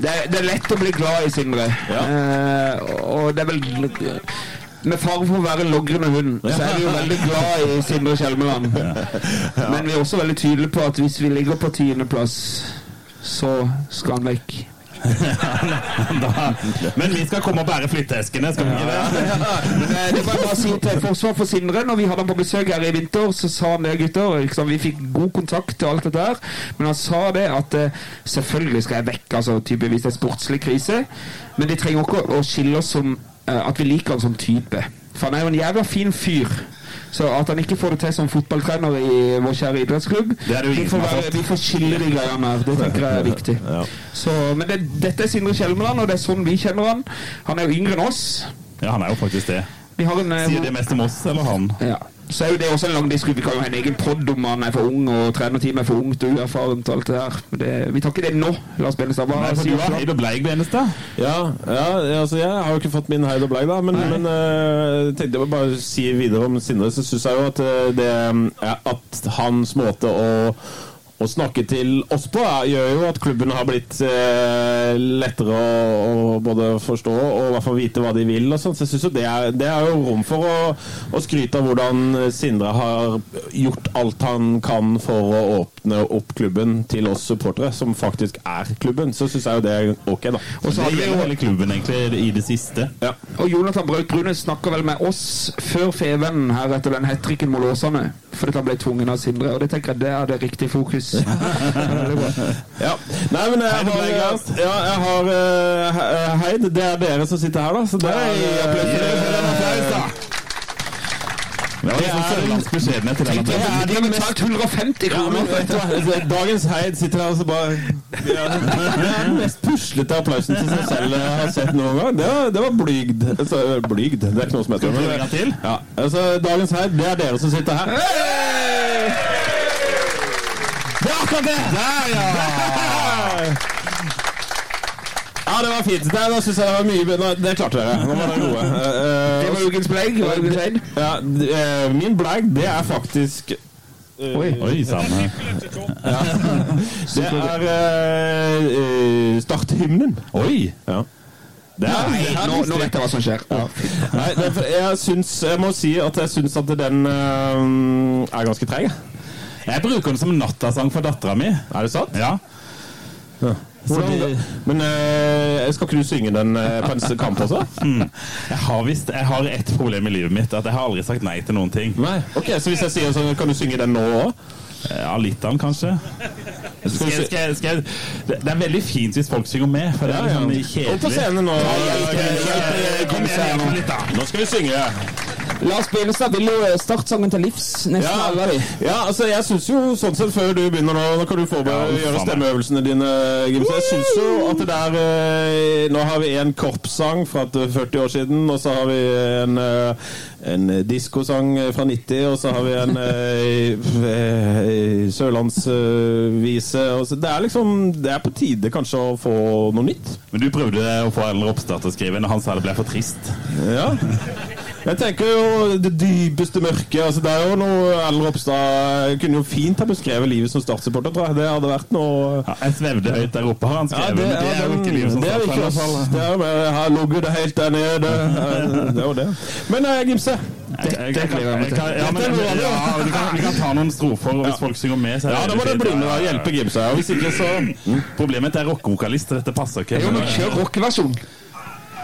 det, det er lett å bli glad i Sindre. Eh, og det er vel Med fare for å være logrende hund, så er vi jo veldig glad i Sindre Kjelmeland. Men vi er også veldig tydelige på at hvis vi ligger på tiendeplass, så skal han vekk. Da, men vi skal komme og bære flytteeskene, skal vi ikke det? Eh, det var bare å si til forsvar for Sindre. Når vi hadde han på besøk her i vinter, så sa han det, gutter. Liksom. Vi fikk god kontakt og alt dette her. Men han sa det at eh, selvfølgelig skal jeg vekk, altså typevis en sportslig krise. Men det trenger ikke å skille oss som eh, at vi liker han som type. For han er jo en jævla fin fyr. Så at han ikke får det til som fotballtrener i vår kjære idrettsklubb vi, får være, vi får skille de greiene her. Det tenker jeg er viktig. Så, men det, dette er Sindre Kjelmeland, og det er sånn vi kjenner han. Han er jo yngre enn oss. Ja, han er jo faktisk det. Vi har en, eh, Sier det mest om oss eller han? ja. Så er jo det også en lang diskusjon. Vi kan jo ha en egen pod om han er for ung og trenerteamet er for ungt og uerfarent og alt det der. Men det, vi tar ikke det nå, Lars Benestad. Hva Nei, for du sier du? Heid og Bleig, Benestad. Ja, ja, altså jeg har jo ikke fått min heid og bleig, da, men, men uh, tenkte jeg bare si videre om Sindre, så syns jeg jo at eh, det At hans måte å å snakke til oss på gjør jo at klubben har blitt eh, lettere å, å både forstå og i hvert fall vite hva de vil. og sånt. Så jeg synes jo det, er, det er jo rom for å, å skryte av hvordan Sindre har gjort alt han kan for å åpne opp klubben til oss supportere, som faktisk er klubben. Så syns jeg jo det er ok, da. Og så Det hadde vi jo hele klubben egentlig i det siste. Ja. og Jonathan Braut Brune snakker vel med oss før Fevennen her etter den hat tricken mot Åsane. Fordi han ble tvungen av Sindre. Og det tenker jeg det er det riktige fokus. Veldig bra. Ja. Nei, men jeg Heid og har, ja, jeg har uh, Heid. Det er dere som sitter her, da. Så det er, applaus for dere den. Det er liksom sørlandsk beskjedenhet til De applauden. har betalt 150 kroner. Dagens Heid sitter her og så bare ja, Det er den mest puslete applausen til seg selv jeg har sett noen gang. Det var, det var blygd. Altså, blygd, det er ikke noe som heter til? Ja, altså, Dagens Heid, det er dere som sitter her. Det er akkurat det! Der, ja! Ja, det var fint. Det, da synes jeg det var mye bedre. Det klarte dere. Nå var dere gode. Eh, eh, Det var ukens blegg. Ja, eh, min blegg, det er faktisk Oi. Oi sann. Det er uh, eh, starthymnen. Oi! Ja. Det er, Nei, nå, nå vet jeg hva som skjer. Nei, det er, jeg syns Jeg må si at jeg syns at den uh, er ganske treg. Jeg bruker den som nattasang for dattera mi. Er det sant? Ja. ja. Hvordan, men øh, skal ikke du synge den øh, på en kamp også? mm, jeg har visst Jeg har ett problem i livet mitt. At jeg har aldri sagt nei til noen ting. Nei. Ok, Så hvis jeg sier sånn, kan du synge den nå òg? Ja, litt av den, kanskje. Skal skal skal det det er veldig fint hvis folk synger med, for det er Ja, ja. litt sånn Opp på scenen nå. Kom igjen, hjelp litt, da. Nå skal vi synge. Lars Bevestad vil jo startsangen til livs. Nesten Ja, alle av de. ja, altså jeg syns jo sånn sett før du begynner nå Nå kan du få Ja, gjøre stemmeøvelsene dine, Gimse. Jeg syns jo at det der eh, Nå har vi en korpssang fra 40 år siden, og så har vi en, eh, en diskosang fra 90, og så har vi en eh, eh, sørlandsvise. Det er liksom Det er på tide kanskje å få noe nytt. Men du prøvde å få Ellen Ropstad til å skrive når han sa det ble for trist. Ja. Jeg tenker jo det dypeste mørket. Altså, det er jo noe Erlend Ropstad kunne jo fint ha beskrevet livet som Start-supporter, tror jeg. Det hadde vært noe Ja, jeg svevde høyt der oppe, har han Ja, skrevet. men det er jo ikke livet som det er ikke i oss. Det er det helt der nede. Det er jo det. Men eh, Gimse, Jeg- men- Dette er noe annet. vi kan- ta noen strofer, og hvis folk synger med, så er ja, da må det bli med og hjelpe Gimse. Og hvis ikke, så Problemet er rockevokalist, dette passer ikke. Jo, men kjør rockeversjon.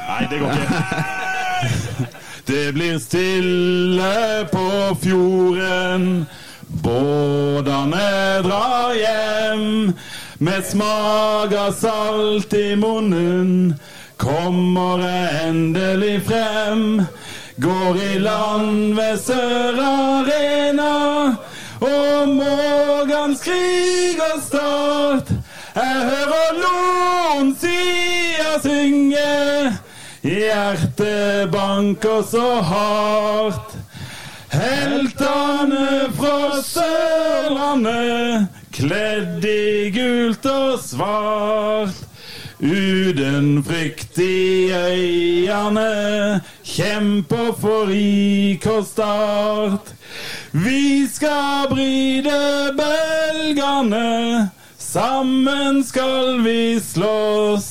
Nei, det går ikke. Det blir stille på fjorden. Båtene drar hjem med smak av salt i munnen. Kommer jeg endelig frem. Går i land ved Sør-Arena. Og Morgan skriker start. Jeg hører noen sier synge. Hjertet banker så hardt. Heltene fra Sørlandet, kledd i gult og svart. Uten frykt i øyene, kjemper for IK Start. Vi skal bryte bølgene, sammen skal vi slåss.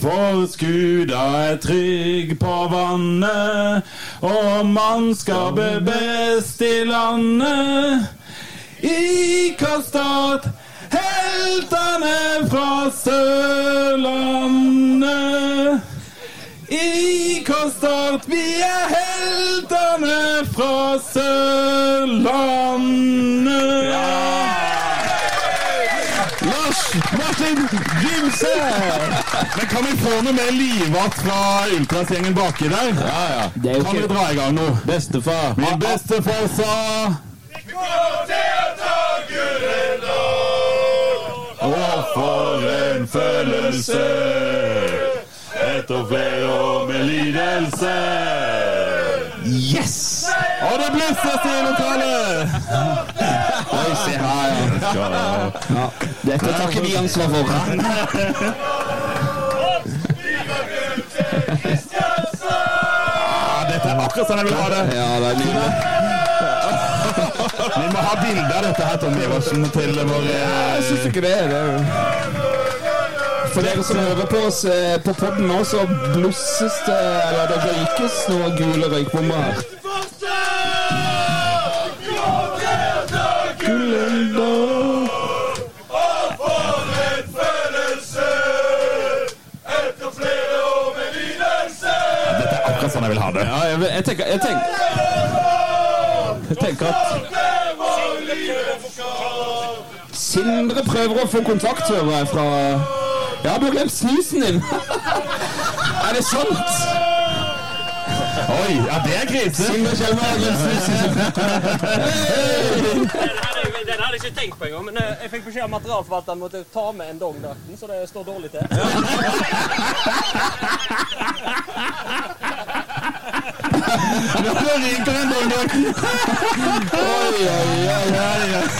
For skuda er trygg på vannet, og mannskapet best i landet. I Start, heltene fra Sørlandet. I Start, vi er heltene fra Sørlandet. Lars Martin Gimse! Men kan vi få noe mer livat fra Ultras-gjengen baki der? Ja, ja. Er Kan vi dra i gang nå? Bestefar. Min bestefar sa Vi kommer til å ta gullet nå! Og for en følelse etter flere år med lidelse. Yes! Og det blusses i lokalet! Oi, se her, ja. ja. Dette tar ikke vi ansvar for. Ja, dette er akkurat sånn jeg vil ha det. Ja, det er nydelig. Vi må ha bilde av dette her, Tom Iversen, til vår Jeg syns ikke det. det er det. For dere som hører på oss eh, på poden nå, så blusses det Eller det røykes noen gule røykbomber her. Jeg vil ha det. Ja, jeg, jeg tenker Jeg tenker, jeg tenker at Sindre prøver å få kontakt, hører jeg, fra Ja, du har glemt snusen din! er det sant? Oi, ja, det er krise. Sindre Kjelmer har glemt snusen. Den hadde jeg ikke tenkt på engang, men eh, jeg fikk beskjed av materialforvalteren måtte ta med en dongdrakten, så det står dårlig til. Nå ryker en dongdrakten. Oi, oi, oi.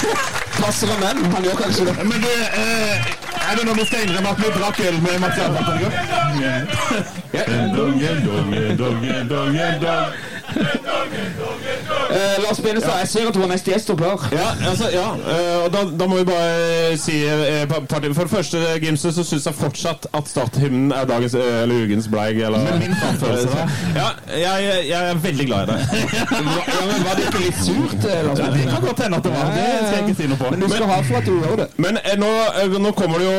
Passer han den? Han gjør kanskje det. Men du, eh, er det noe vi skal innrømme at vi drakk øl med materialforvalteren i går? En dong, en dong, en dong, en dong, Eh, Lars Benestad, jeg ser at du var neste gjest opp klar. Ja, altså, ja eh, og da, da må vi bare si eh, par ting. For det første, Gimse, så syns jeg fortsatt at starthymnen er dagens eh, eller ugens bleig. Eller, Men min framførelse? Ja, jeg, jeg er veldig glad i deg. Ja, men Var det ikke litt surt? eh, Lars Ja, det kan godt hende at det var. Det skal jeg ikke si noe på. Men du skal ha for at du gjør det. Men eh, nå, eh, nå kommer det jo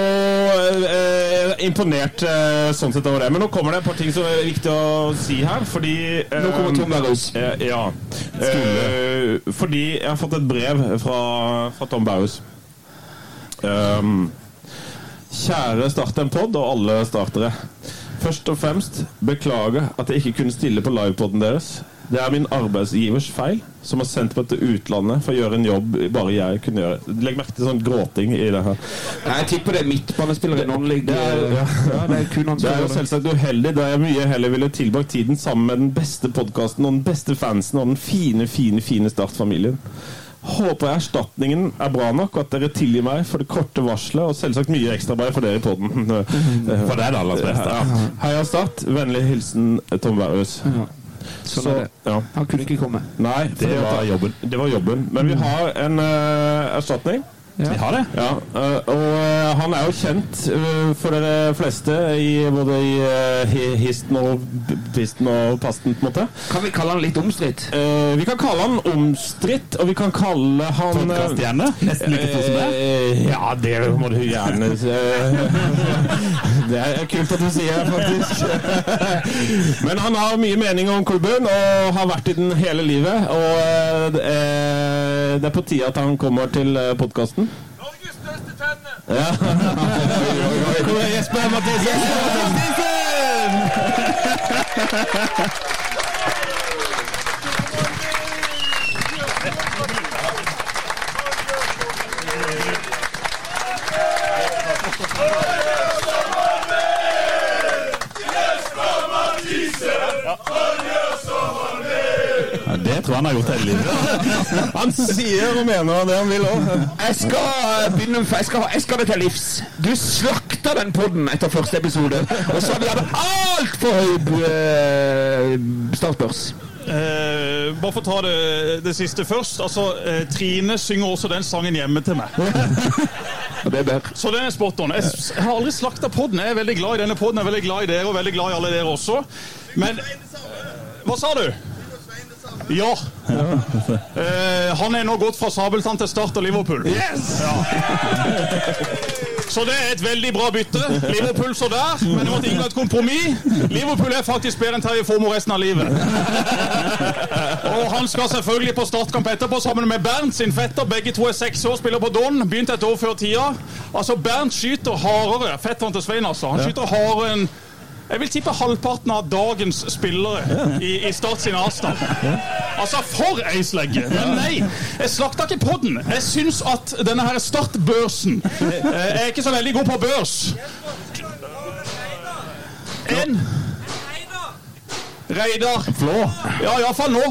eh, Imponert eh, sånn sett over det. Men nå kommer det et par ting som er viktig å si her, fordi eh, Nå kommer Tom Berrhus. Eh, ja. Eh, fordi jeg har fått et brev fra, fra Tom Baus Um, kjære Start en pod og alle startere. Først og fremst beklager at jeg ikke kunne stille på livepoden deres. Det er min arbeidsgivers feil, som har sendt meg til utlandet for å gjøre en jobb bare jeg kunne gjøre. Legg merke til sånn gråting i det her. Jeg tipper det er midtbanespiller i non-league. Det er- ja. ja, det er Det er jo selvsagt uheldig, da jeg mye heller ville tilbrakt tiden sammen med den beste podkasten og den beste fansen og den fine, fine, fine Start-familien. Håper erstatningen er bra nok, og at dere tilgir meg for det korte varselet og selvsagt mye ekstraarbeid for dere i poden. For det er det aller beste. Ja. Heia Start. Vennlig hilsen Tom Berrhus. Sånn Så, ja. Han kunne ikke komme. Nei, Det det, var jobben. Det var jobben. Men vi har en uh, erstatning. Ja. Vi har det. Ja, eh, og eh, han er jo kjent eh, for dere fleste i både i histen og pisten og pasten, på en måte. Kan vi kalle han litt omstridt? Eh, vi kan kalle han omstridt, og vi kan kalle han Podkaststjerne. Nesten like stor som deg. Eh, Ja, det må du gjerne. Det er kult at du sier det, faktisk. Men han har mye mening om klubben, og har vært i den hele livet. Og det det er på tide at han kommer til podkasten. Norges største tenne! Ja. Kom igjen, Jesper Mathisen! Ja, det tror jeg han har gjort hele livet. Han sier og mener det han vil òg. Jeg skal eh, begynne Jeg skal, jeg skal det til livs. Du slakta den podden etter første episode, og så har vi hatt altfor høy eh, startbørs. Eh, bare for å ta det, det siste først. Altså, eh, Trine synger også den sangen hjemme til meg. Det er bedre. Så den er spot on. Jeg, jeg har aldri slakta podden. Jeg er veldig glad i denne podden, jeg er veldig glad i dere og veldig glad i alle dere også. Men Hva sa du? Ja. Eh, han er nå gått fra Sabeltann til Start og Liverpool. Ja. Så det er et veldig bra bytte. Liverpool så der, men det måtte inngå et kompromiss. Liverpool er faktisk bedre enn Terje Formoe resten av livet. Og han skal selvfølgelig på startkamp etterpå sammen med Bernt sin fetter. Begge to er seks år, spiller på Don. Begynte et år før tida. Altså, Bernt skyter hardere. Fetteren til Svein, altså. Han skyter hardere enn jeg vil tippe halvparten av dagens spillere i, i Start sin avstand. Altså, for ei slegge! Men nei, jeg slakta ikke podden. Jeg syns at denne her startbørsen eh, Jeg er ikke så veldig god på børs. En Reidar. Ja, iallfall nå.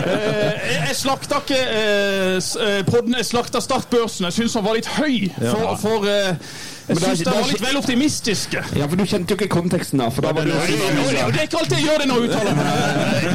Eh, jeg, slakta ikke eh, eh, podden, jeg slakta startbørsen. Jeg syns han var litt høy. For, for eh, jeg Men syns det var litt vel optimistiske. Ja, for du kjente jo ikke konteksten da, for da var det, Det er ikke alltid jeg gjør det når jeg uttaler meg.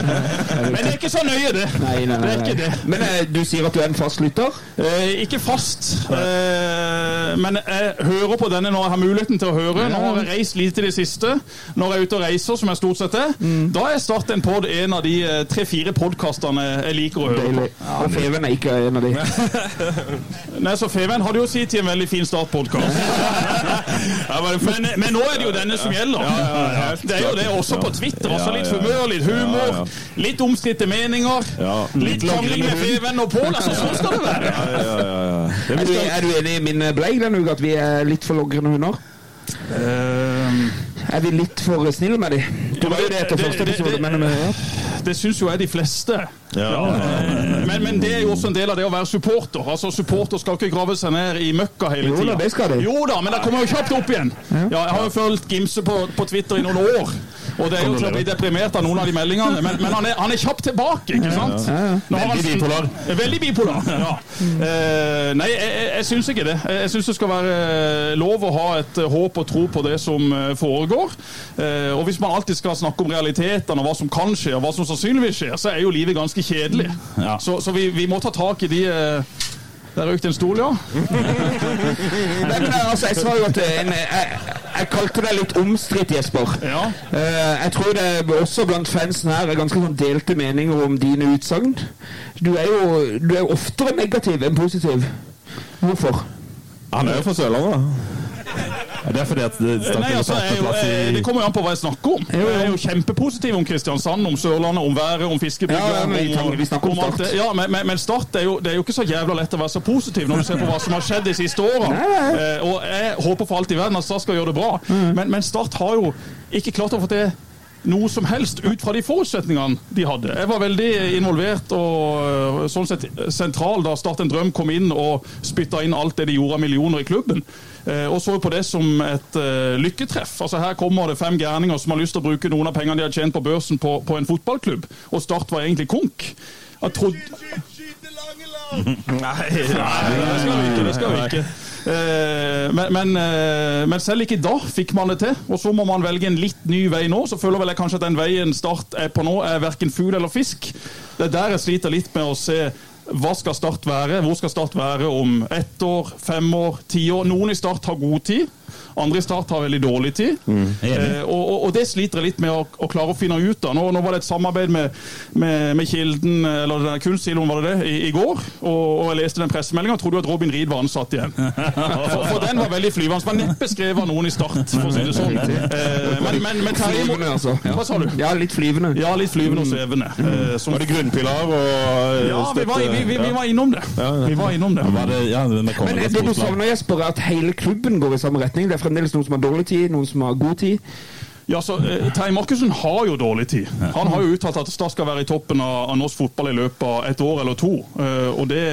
Men det er ikke så nøye, det. Nei, nei, Det nei. nei. det. Men eh, du sier at du er en fast lytter? Eh, ikke fast, eh, men jeg hører på denne når jeg har muligheten til å høre. Nå har jeg reist lite i det siste. Når jeg er ute og reiser, som jeg stort sett er, da er Start en pod en av de eh, tre-fire podkastene jeg liker å høre på. Ja, Og Feven er ikke en av de. Nei, så Feven hadde jo si til en veldig fin Start-podkast. men, men nå er det jo denne som gjelder. Det er jo det også på Twitter. Også litt humør, litt humor, litt omstridte meninger. Litt krangling med Feven og Pål. Altså, sånn skal det være. Er du, er du enig i min bleik denne uka, at vi er litt for logrende hunder? Er vi litt for snille med de? Du var jo det etter første episode, det- med, ja. Det syns jo jeg de fleste. Ja. Men, men det er jo også en del av det å være supporter. Altså Supporter skal ikke grave seg ned i møkka hele Jo da, tida. det skal de. Jo da, men det kommer jo kjapt opp igjen. Ja, jeg har jo fulgt Gimse på, på Twitter i noen år. Og det er jo til å bli deprimert av noen av de meldingene. Men, men han, er, han er kjapt tilbake, ikke sant? Veldig bipolar. Veldig bipolar, ja. Eh, nei, jeg, jeg, syns ikke det. Jeg, jeg syns det skal være eh, lov å ha et eh, håp og tro på det som eh, foregår. Eh, og hvis man alltid skal snakke om realitetene og hva som kan skje, og hva som sannsynligvis skjer, så er jo livet ganske kjedelig. Ja. Så, så vi, vi må ta tak i de eh, Der røyk det en stol, ja. Nei, men altså, jeg sa jo at en, jeg, jeg kalte deg litt omstridt, Jesper. Ja. Uh, jeg tror det også blant fansen her er ganske sånn delte meninger om dine utsagn. Du er jo du er oftere negativ enn positiv. Hvorfor? Han er jo fra Sørlandet, da. Det er fordi at det Nei, altså, jeg, jeg, Det kommer jo an på hva jeg snakker om. Jeg er jo kjempepositiv om Kristiansand, om Sørlandet, om været, om fiskebygda. Ja, om- vi snakker om Start. det. Ja, men, men, Start er jo, det er jo ikke så jævla lett å være så positiv når du ser på hva som har skjedd de siste årene. Eh, og jeg håper for alt i verden at Start skal gjøre det bra, Mm. men, men Start har jo ikke klart å få til noe som helst ut fra de forutsetningene de hadde. Jeg var veldig involvert og øh, sånn sett sentral da Start en drøm kom inn og spytta inn alt det de gjorde av millioner i klubben. Eh, Og så på det som et eh, lykketreff. Altså Her kommer det fem gærninger som har lyst til å bruke noen av pengene de har tjent på børsen på, på en fotballklubb, og Start var egentlig konk. Jeg trodde! Nei, nei, det skal vi ikke. Det skal vi ikke. Eh, men, men, eh, men selv ikke da fikk man det til. Og så må man velge en litt ny vei nå. Så føler vel jeg kanskje at den veien Start er på nå, er verken fugl eller fisk. Det er der jeg sliter litt med å se hva skal Start være? Hvor skal Start være om ett år, fem år, ti år? Noen i Start har god tid. Andre i Start har veldig dårlig tid. Eh, og, og, og det sliter jeg litt med å, å klare å finne ut av. Nå, nå var det et samarbeid med, med, med Kilden, eller den kunstsiloen, var det det, i, i går. Og, og jeg leste den pressemeldinga og trodde jo at Robin Reed var ansatt igjen. For, for den var veldig flyvende. Men neppe skrevet av noen i Start, for å si det sånn. Eh, men, men, men Terje Flyvende, altså. Hva sa du? Ja, litt flyvende. Ja, litt flyvende og svevende. Eh, som, Var det grunnpilar og eh, ja, vi var, vi, vi, vi var innom det. Vi var innom det. Var det, ja, men det kommer Men et det du savner, Jesper, er at hele klubben går i samme retning. Det er fremdeles noen som har dårlig tid, noen som har god tid. Ja, så eh, Terje Markussen har jo dårlig tid. Han har jo uttalt at Start skal være i toppen av, av norsk fotball i løpet av et år eller to. Eh, og det,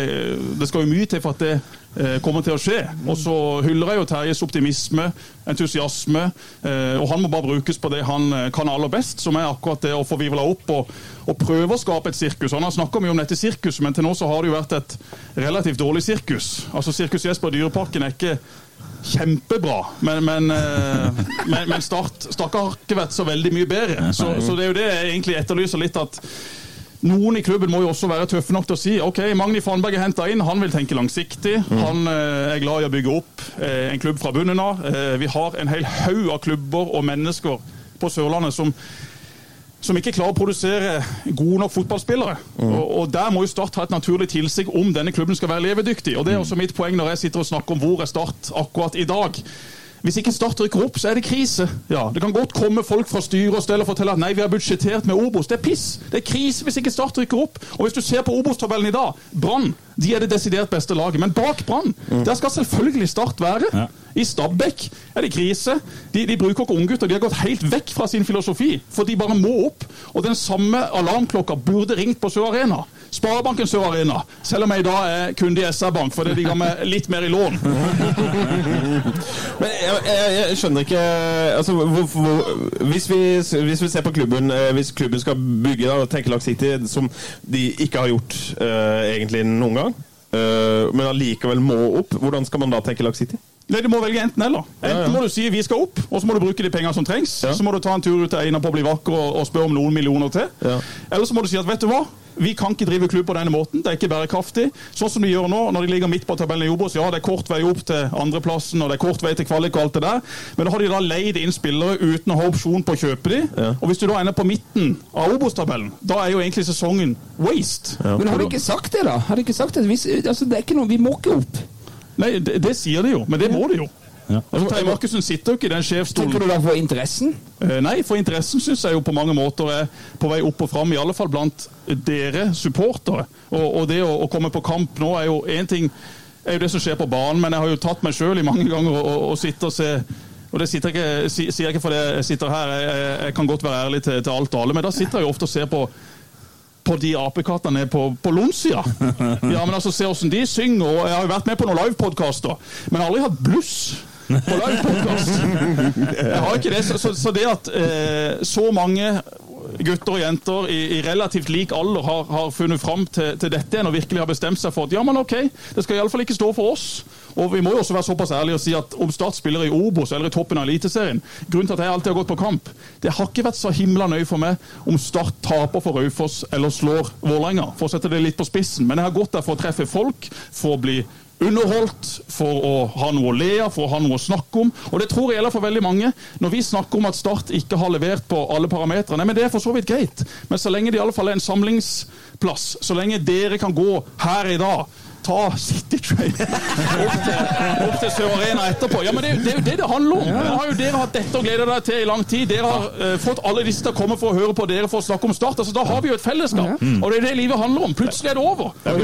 det skal jo mye til for at det kommer til å skje. Og så hyller jeg jo Terjes optimisme, entusiasme, eh, og han må bare brukes på det han eh, kan aller best, som er akkurat det å få vivla opp og, og prøve å skape et sirkus. Han har snakka mye om dette sirkuset, men til nå så har det jo vært et relativt dårlig sirkus. Altså Sirkus Jesper Dyreparken er ikke kjempebra, men, men, eh, men, men start, start har ikke vært så veldig mye bedre. Så, så det er jo det jeg egentlig etterlyser litt at noen i klubben må jo også være tøffe nok til å si ok, Magni Fannberg er henta inn, han vil tenke langsiktig. Han eh, er glad i å bygge opp eh, en klubb fra bunnen av. Eh, vi har en hel haug av klubber og mennesker på Sørlandet som som ikke klarer å produsere gode nok fotballspillere. Og, og Der må jo Start ha et naturlig tilsig om denne klubben skal være levedyktig. Og Det er også mitt poeng når jeg sitter og snakker om hvor er Start akkurat i dag. Hvis ikke Start rykker opp, så er det krise. Ja, Det kan godt komme folk fra styre og stell og fortelle at nei, vi har budsjettert med Obos. Det er piss. Det er krise hvis ikke Start rykker opp. Og hvis du ser på Obos-tabellen i dag, Brann de er det desidert beste laget. Men bak Brann, der skal selvfølgelig Start være. Ja. I Stabæk er det krise. De, de bruker ikke unggutter. De har gått helt vekk fra sin filosofi. For de bare må opp. Og den samme alarmklokka burde ringt på Sør Arena. Sparebanken Sør Arena. Selv om jeg i dag er kunde i SR-Bank fordi de ga meg litt mer i lån. Men jeg, jeg, jeg skjønner ikke altså, hvor, hvor, hvis, vi, hvis vi ser på klubben eh, Hvis klubben skal bygge da, og tenke City, som de ikke har gjort uh, egentlig noen gang, uh, men allikevel må opp, hvordan skal man da tenke Lag City? Nei, Du må velge enten eller. Enten Ja, ja. må du si vi skal opp, og så må du bruke de pengene som trengs. Ja. Så må du ta en tur ut til Einar på bli vakker og, og spørre om noen millioner til. Ja. Eller så må du si at vet du hva, vi kan ikke drive klubb på denne måten. Det er ikke bærekraftig. Sånn som de gjør nå, når de ligger midt på tabellen i Obos. Ja, det er kort vei opp til andreplassen, og det er kort vei til kvalik og alt det der. Men da har de da leid inn spillere uten å ha opsjon på å kjøpe de. Ja. Og hvis du da ender på midten av Obos-tabellen, da er jo egentlig sesongen waste. Men har de ikke sagt det, da? Har de ikke sagt det? Hvis, altså, det er ikke noe, Vi må ikke opp. Nei, det, det sier de jo, men det må de jo. Ja. Altså, Terje Markussen sitter jo ikke i den sjefsstolen. Tenker du da for interessen? Eh, Nei, for interessen syns jeg jo på mange måter er på vei opp og fram, i alle fall blant dere supportere. Og, og det å, å komme på kamp nå er jo én ting er jo det som skjer på banen, men jeg har jo tatt meg sjøl i mange ganger og, og, og sitte og se og det sier jeg ikke, ikke fordi jeg sitter her, jeg, jeg, jeg kan godt være ærlig til, til alt og alle, men da sitter jeg jo ofte og ser på på de apekattene på, på Lonsia. Ja, men altså, se hvordan de synger. og Jeg har jo vært med på noen livepodkaster, men aldri hatt bluss på livepodkast. Jeg har ikke det. Så, så, det at eh, så mange gutter og jenter i, i relativt lik alder har, har funnet fram til, til dette og virkelig har bestemt seg for at ja, men ok, det skal iallfall ikke stå for oss. Og vi må jo også være såpass ærlige og si at om Start spiller i Obos eller i toppen av Eliteserien Grunnen til at jeg alltid har gått på kamp, det har ikke vært så himla nøye for meg om Start taper for Raufoss eller slår Vålerenga, for å sette det litt på spissen. Men jeg har gått der for å treffe folk, for å bli underholdt, for å ha noe å le av, for å ha noe å snakke om. Og det tror jeg gjelder for veldig mange. Når vi snakker om at Start ikke har levert på alle parametrene, men det er for så vidt greit. Men så lenge det i alle fall er en samlingsplass, så lenge dere kan gå her i dag Ta City Train opp til, opp til Sør Arena etterpå. Ja, men det, det er jo det det handler om. Nå har jo dere hatt dette å glede dere til i lang tid. Dere har uh, fått alle disse til å komme for å høre på dere for å snakke om Start. Altså, da har vi jo et fellesskap. Og det er det livet handler om. Plutselig er det over. er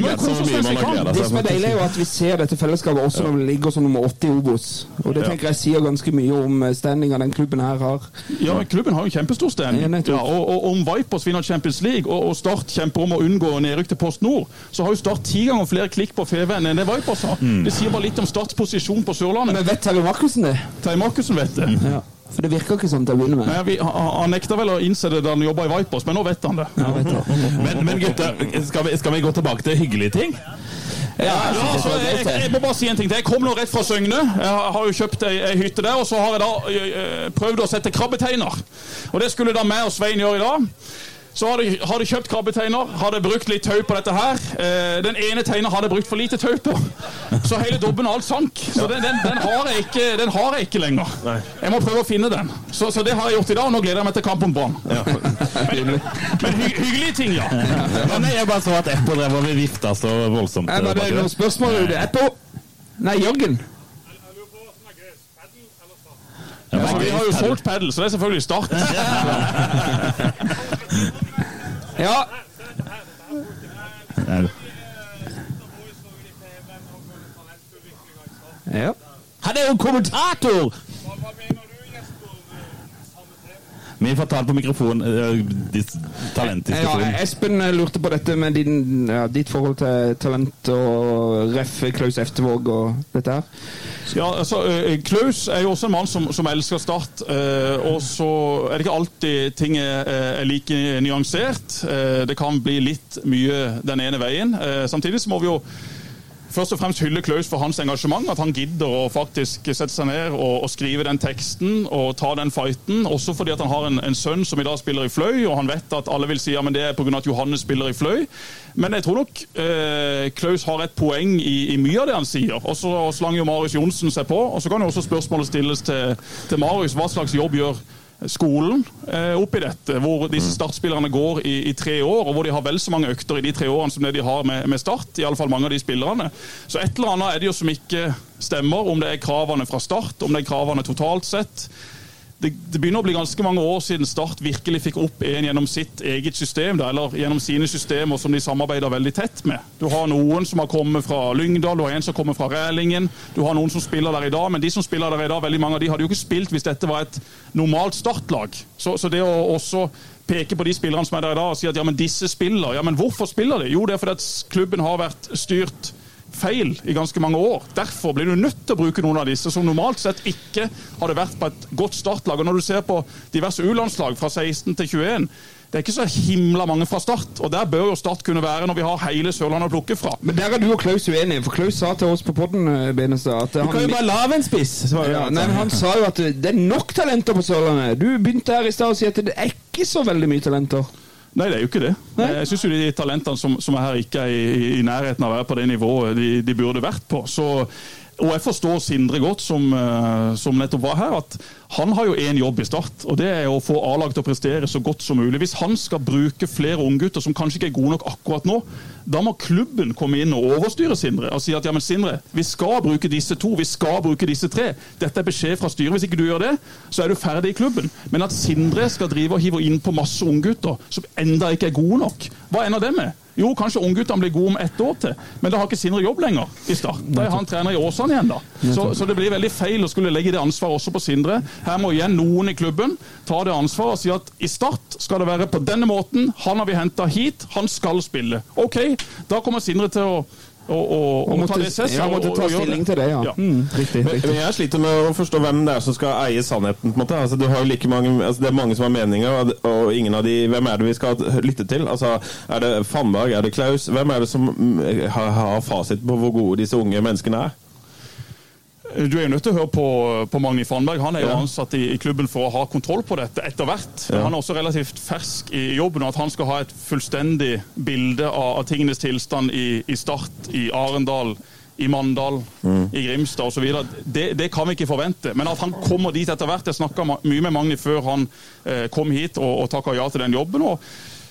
Vi kan. Det som er deilig, er jo at vi ser dette fellesskapet også når vi ligger som nummer åtte i Obos. Og det tenker jeg sier ganske mye om eh, standinga den klubben her har. Ja, men Klubben har jo en kjempestor standing. Ja, og, og om Vipers vinner Champions League og, og Start kjemper om å unngå nedrykk til Post Nord, så har jo Start ti ganger flere klikk på Feven enn det Vipers har. Det sier bare litt om Starts posisjon på Sørlandet. Men vet Terje Markussen det? Terje Markussen vet det. Ja. For det virker ikke sånn til å begynne med. Nei, vi, han, nekta vel å innse det da han jobba i Vipers, men nå vet han det. Ja, vet. Men, men gutter, skal vi, skal vi gå tilbake til hyggelige ting? Ja, altså, jeg, jeg må bare si en ting til. Jeg kom nå rett fra Søgne. Jeg har- jo kjøpt ei, ei hytte der, og så har jeg da eh, prøvd å sette krabbeteiner. Og det skulle da meg og Svein gjøre i dag. Så har de, har de kjøpt krabbeteiner, hadde brukt litt tau på dette her. Eh, den ene teiner hadde jeg brukt for lite tau på, så hele dobben og alt sank. Så den, den, den, har jeg ikke, den har jeg ikke lenger. Jeg må prøve å finne den. Så, så det har jeg gjort i dag, og nå gleder jeg meg til kamp om Brann. Men, men hy, hyggelige ting, ja. Men jeg bare så at Eppo drev og vifta så voldsomt. Er det noen spørsmål? Er på Nei, Jørgen. Ja, vi har jo solgt padel, så det er selvfølgelig Start. Ja. ja. Han er jo kommentator! Vi får ta det på mikrofon. eh, Ja, Espen eh, lurte på dette med din, ja, ditt forhold til talent og ref. Klaus Eftervåg og dette her. Ja, altså, eh, Klaus er jo også en mann som, som elsker Start. eh, og så er det ikke alltid ting er, like nyansert. Eh, det kan bli litt mye den ene veien. Eh, samtidig så må vi jo først og fremst hylle Klaus for hans engasjement. At han gidder å faktisk sette seg ned og, og skrive den teksten og ta den fighten. Også fordi at han har en, en sønn som i dag spiller i Fløy, og han vet at alle vil si ja, men det er pga. at Johannes spiller i Fløy. Men jeg tror nok eh, Klaus har et poeng i, i mye av det han sier. Og så slanger jo Marius Johnsen seg på. Og så kan jo også spørsmålet stilles til, til Marius. Hva slags jobb gjør skolen eh, oppi dette, hvor disse startspillerne går i, i tre år, og hvor de har vel så mange økter i de tre årene som det de har med, med Start. i alle fall mange av de spillerne. Så et eller annet er det jo som ikke stemmer, om det er kravene fra Start, om det er kravene totalt sett. Det, det begynner å bli ganske mange år siden Start virkelig fikk opp en gjennom sitt eget system, da, eller gjennom sine systemer som de samarbeider veldig tett med. Du har noen som har kommet fra Lyngdal, du har en som kommer fra Rælingen, du har noen som spiller der i dag, men de som spiller der i dag, veldig mange av de hadde jo ikke spilt hvis dette var et normalt startlag. Så, så det å også peke på de spillerne som er der i dag og si at ja, men disse spiller, ja, men hvorfor spiller de? Jo, det er fordi at klubben har vært styrt feil i ganske mange år. Derfor blir du nødt til å bruke noen av disse som normalt sett ikke hadde vært på et godt startlag. Og Når du ser på diverse U-landslag fra 16 til 21, det er ikke så himla mange fra start. Og der bør jo Start kunne være når vi har hele Sørlandet å plukke fra. Men der er du og Klaus uenige, for Klaus sa til oss på podden eh, Benestad at Du kan jo bare lage en spiss. ja, han. nei, men Han sa jo at det er nok talenter på Sørlandet. Du begynte her i stad å si at det er ikke så veldig mye talenter. Nei, det er jo ikke det. Jeg syns de talentene som, som er her, ikke er i, i nærheten av å være på det nivået de, de burde vært på. Så, og jeg forstår Sindre godt, som, eh, som nettopp var her, at han har jo én jobb i Start, og det er å få A-lag til å prestere så godt som mulig. Hvis han skal bruke flere unggutter som kanskje ikke er gode nok akkurat nå, da må klubben komme inn og overstyre Sindre og si at ja, men Sindre, vi skal bruke disse to, vi skal bruke disse tre. Dette er beskjed fra styret. Hvis ikke du gjør det, så er du ferdig i klubben. Men at Sindre skal drive og hive inn på masse unggutter som enda ikke er gode nok, hva ender det med? Jo, kanskje ungguttene blir gode om ett år til, men da har ikke Sindre jobb lenger i start. Da er han trener i Åsane igjen, da. Så, så det blir veldig feil å skulle legge det ansvaret også på Sindre. Her må igjen noen i klubben ta det ansvaret og si at i Start skal det være på denne måten. Han har vi henta hit, han skal spille. OK, da kommer Sindre til å og, Og ta måtte, det sess. ja, og- måtte og ta stilling til det, ja. Ja. Mm, riktig. Men, riktig. men jeg sliter med å forstå hvem det er som skal eie sannheten. på en måte. Altså, du har jo like mange, altså, det er mange som har meninger, og, og ingen av de, hvem er det vi skal lytte til? Altså, Er det Fannberg? Er det Klaus? Hvem er det som mm, har, har fasit på hvor gode disse unge menneskene er? Du er jo nødt til å høre på, på Magni Fannberg. Han er jo Ja. ansatt i, i klubben for å ha kontroll på dette etter hvert. Ja. Han er også relativt fersk i jobben, og at han skal ha et fullstendig bilde av, av tingenes tilstand i, i Start, i Arendal, i Mandal, i Grimstad osv. Det, det kan vi ikke forvente. Men at han kommer dit etter hvert Jeg snakka mye med Magni før han eh, kom hit og, og takka ja til den jobben. Og,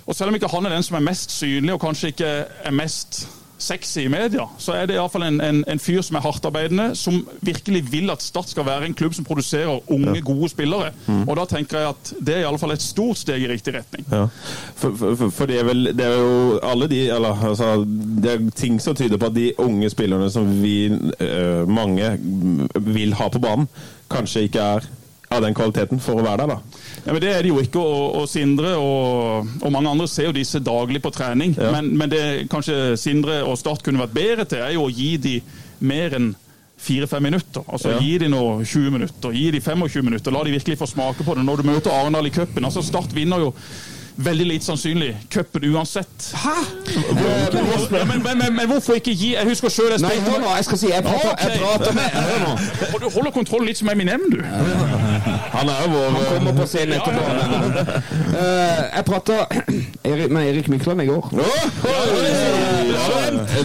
og selv om ikke han er den som er mest synlig, og kanskje ikke er mest sexy i media, så er det iallfall en, en, en fyr som er hardtarbeidende, som virkelig vil at Start skal være en klubb som produserer unge, gode spillere. Og da tenker jeg at det er iallfall et stort steg i riktig retning. Ja. For, for- for det er vel det er jo alle de eller, altså, Det er ting som tyder på at de unge spillerne som vi øh, mange vil ha på banen, kanskje ikke er av den kvaliteten for å være der, da. Ja, men Det er det jo ikke, og, og Sindre og, og mange andre ser jo disse daglig på trening. Ja. Men, men det kanskje Sindre og Start kunne vært bedre til, er jo å gi de mer enn fire-fem minutter. Altså Ja. Gi de nå 20 minutter, gi de 25 minutter. La de virkelig få smake på det. Når du møter Arendal i cupen altså Start vinner jo veldig lite sannsynlig cupen uansett. Hæ? Ja, men, men, men, men hvorfor ikke gi Jeg husker sjøl jeg Nei, spilte hør nå, jeg skal si Jeg prater, jeg prater med Hør nå. Og du holder kontrollen litt som Eminem, du. Han er vår Han kommer på scenen etterpå. Eh, jeg prata med Erik Mykland i går.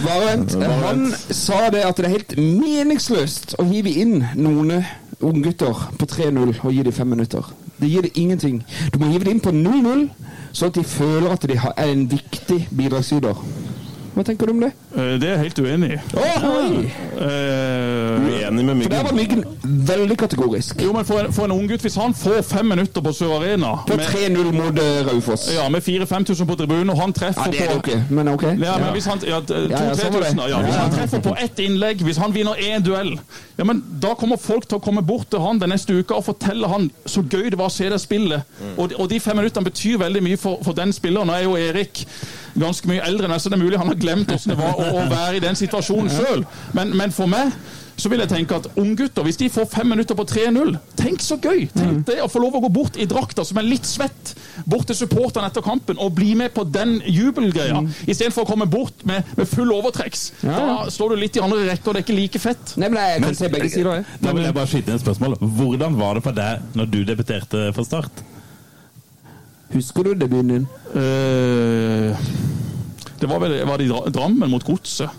Bare vent. Han sa det at det er helt meningsløst å hive inn noen unggutter på 3-0 og gi dem fem minutter. Det gir det ingenting. Du må hive det inn på 0-0, sånn at de føler at de er en viktig bidragsyter. Hva tenker du om det? Eh, Det er jeg helt uenig i. Oh, uh, uenig med Myggen? For der var Myggen veldig kategorisk. Jo, men for en, for en unggutt, hvis han får fem minutter på Sør Arena På 3-0 mot eh, Raufoss. ja, med 4000-5000 på tribunen, og han treffer Ja, det er det på men ok. Ja, men hvis han, ja, Ja, ja, sånn var det. 2000, ja, hvis han treffer på ett innlegg, hvis han vinner én duell, ja, men da kommer folk til å komme bort til han den neste uka og fortelle han så gøy det var å se det spillet. Og, de- og de fem minuttene betyr veldig mye for, for den spilleren. og er jo Erik ganske mye eldre enn meg, så det er mulig han har glemt hvordan det var å, å være i den situasjonen sjøl. Men, men for meg så vil jeg tenke at unggutter, hvis de får fem minutter på 3-0 Tenk så gøy! Tenk det å få lov å gå bort i drakta som er litt svett, bort til supporterne etter kampen og bli med på den jubelgreia, istedenfor å komme bort med, med full overtrekks. Da står du litt i andre rekke, og det er ikke like fett. Nei, men jeg kan se begge sider. jeg. Da vil jeg bare skyte inn et spørsmål. Hvordan var det for deg når du debuterte for Start? Husker du debuten din? Uh, det var vel var det i Drammen mot Godset.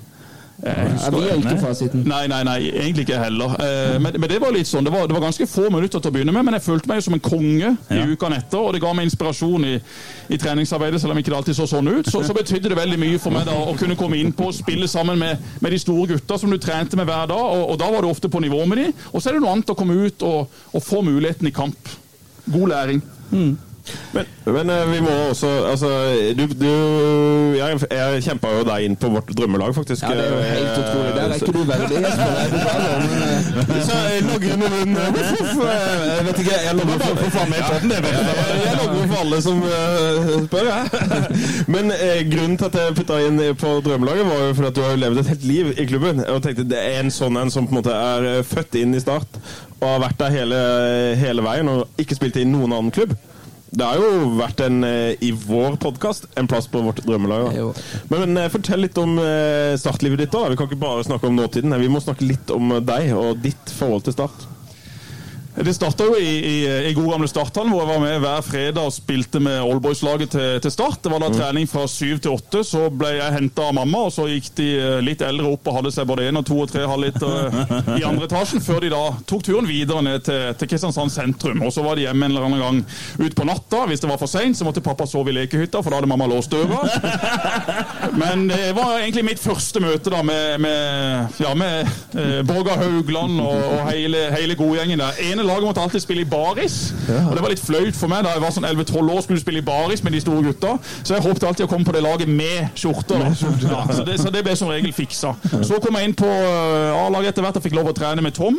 Jeg Ja, husker har ikke fasiten. Nei, nei, nei, egentlig ikke heller. Eh, men, men det var litt sånn, det var, det var ganske få minutter til å begynne med, men jeg følte meg jo som en konge i Ja. ukene etter, og det ga meg inspirasjon i, i treningsarbeidet, selv om ikke det alltid så sånn ut. Så, så betydde det veldig mye for meg da, å kunne komme inn på og spille sammen med, med de store gutta som du trente med hver dag, og, og da var du ofte på nivå med de. Og så er det noe annet å komme ut og, og få muligheten i kamp. God læring. Men, men eh, vi må også Altså, du, du Jeg, jeg kjempa jo deg inn på vårt drømmelag, faktisk. Ja, det er jo helt utrolig. Der er ikke du Jesper. Jeg beklager, eh, Så jeg logger med munnen. Voff, voff, eh, Jeg vet ikke, jeg logger for, for faen meg i vet jeg. Jeg logger for alle som eh, spør, jeg. Men eh, grunnen til at jeg putta inn på drømmelaget, var jo fordi at du har levd et helt liv i klubben. Og tenkte det er en sånn en som på en måte er eh, født inn i Start og har vært der hele, hele veien og ikke spilt i noen annen klubb. Det har jo vært en, eh, i vår podkast en plass på vårt drømmelag. Men, men eh, fortell litt om eh, startlivet ditt. da. Vi kan ikke bare snakke om nåtiden. Vi må snakke litt om deg og ditt forhold til Start. Det starta jo i, i, i god gamle Starthallen, hvor jeg var med hver fredag og spilte med Oldboys-laget til, til Start. Det var da trening fra syv til åtte. Så ble jeg henta av mamma, og så gikk de eh, litt eldre opp og hadde seg både én og to og tre halvliter i andre etasjen, før de da tok turen videre ned til, til Kristiansand sentrum. Og så var de hjemme en eller annen gang ut på natta. Hvis det var for seint, så måtte pappa sove i lekehytta, for da hadde mamma låst døra. Men det var egentlig mitt første møte da med, med, ja, med eh, Borgar Haugland og, og hele, hele godgjengen der. Ene laget måtte alltid spille i baris, og det var litt flaut for meg da jeg var sånn 11-12 år skulle spille i baris med de store gutta. Så jeg håpte alltid å komme på det laget med skjorter. da. Ja, så, det, så det ble som regel fiksa. Så kom jeg inn på eh, A-laget etter hvert og fikk lov å trene med Tom.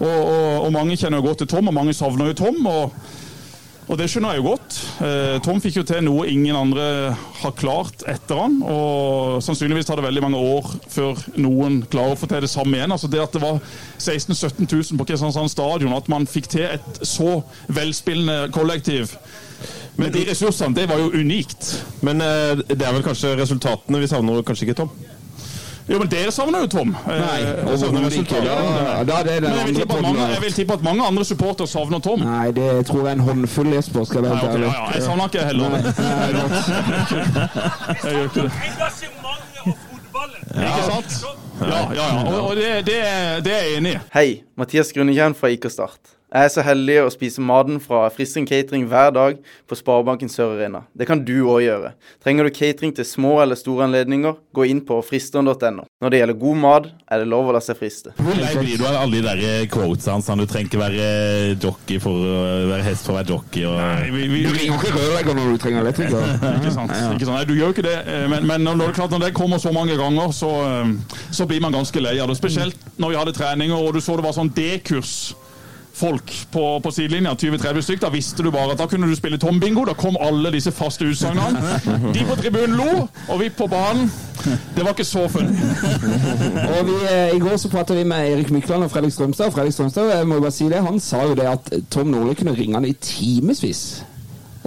Og, og, og mange kjenner jo godt til Tom, og mange savner jo Tom. og og det skjønner jeg jo godt. Eh, Tom fikk jo til noe ingen andre har klart etter han. Og sannsynligvis tar det veldig mange år før noen klarer å få til det samme igjen. Altså det at det var 16 000-17 000 på Kristiansand stadion, at man fikk til et så velspillende kollektiv Men de ressursene, det var jo unikt. Men eh, det er vel kanskje resultatene vi savner, kanskje ikke Tom? Jo, men dere savner jo Tom. Eh, Nei, og savner overhodet ikke. resultatene. Da, da er den Men jeg vil, andre tippe at mange, jeg vil tippe at mange andre supportere savner Tom. Nei, det tror jeg er en håndfull, Jesper. Skal være ok, helt ja, ja, jeg savner ikke heller. Nei, nei. Jeg gjør ikke det. Engasjementet og fotballen. Ikke sant? Ja, ja, ja. Og, og det, det, det er jeg enig i. Hei, Mathias Grunnekjern fra IK Start. Jeg er så heldig å spise maten fra Fristring Catering hver dag på Sparebanken Sør Arena. Det kan du òg gjøre. Trenger du catering til små eller store anledninger, gå inn på fristeren.no. Når det gjelder god mat, er det lov å la seg friste. Hvor lei blir du av alle de der quotesene? Sånn, du trenger ikke være jockey for å være hest for å være jockey. Og... Vi, vi, Du ringer ikke rørlegger når du trenger elektriker. ikke sant. Ikke sant? Nei, du gjør jo ikke det, eh, men, men når, det klart, når det kommer så mange ganger, så, eh, så blir man ganske lei av det. Spesielt når vi hadde treninger og du så det var sånn D-kurs. Folk på, på sidelinja, 20-30 stykker, da visste du bare at da kunne du spille tombingo. Da kom alle disse faste utsagnene. De på tribunen lo, og vi på banen. Det var ikke så funny. Og eh, I går så pratet vi med Erik Mykland og Fredrik Strømstad. Og Fredrik Strømstad jeg må bare si det, han sa jo det at Tom Nordli kunne ringe han i timevis.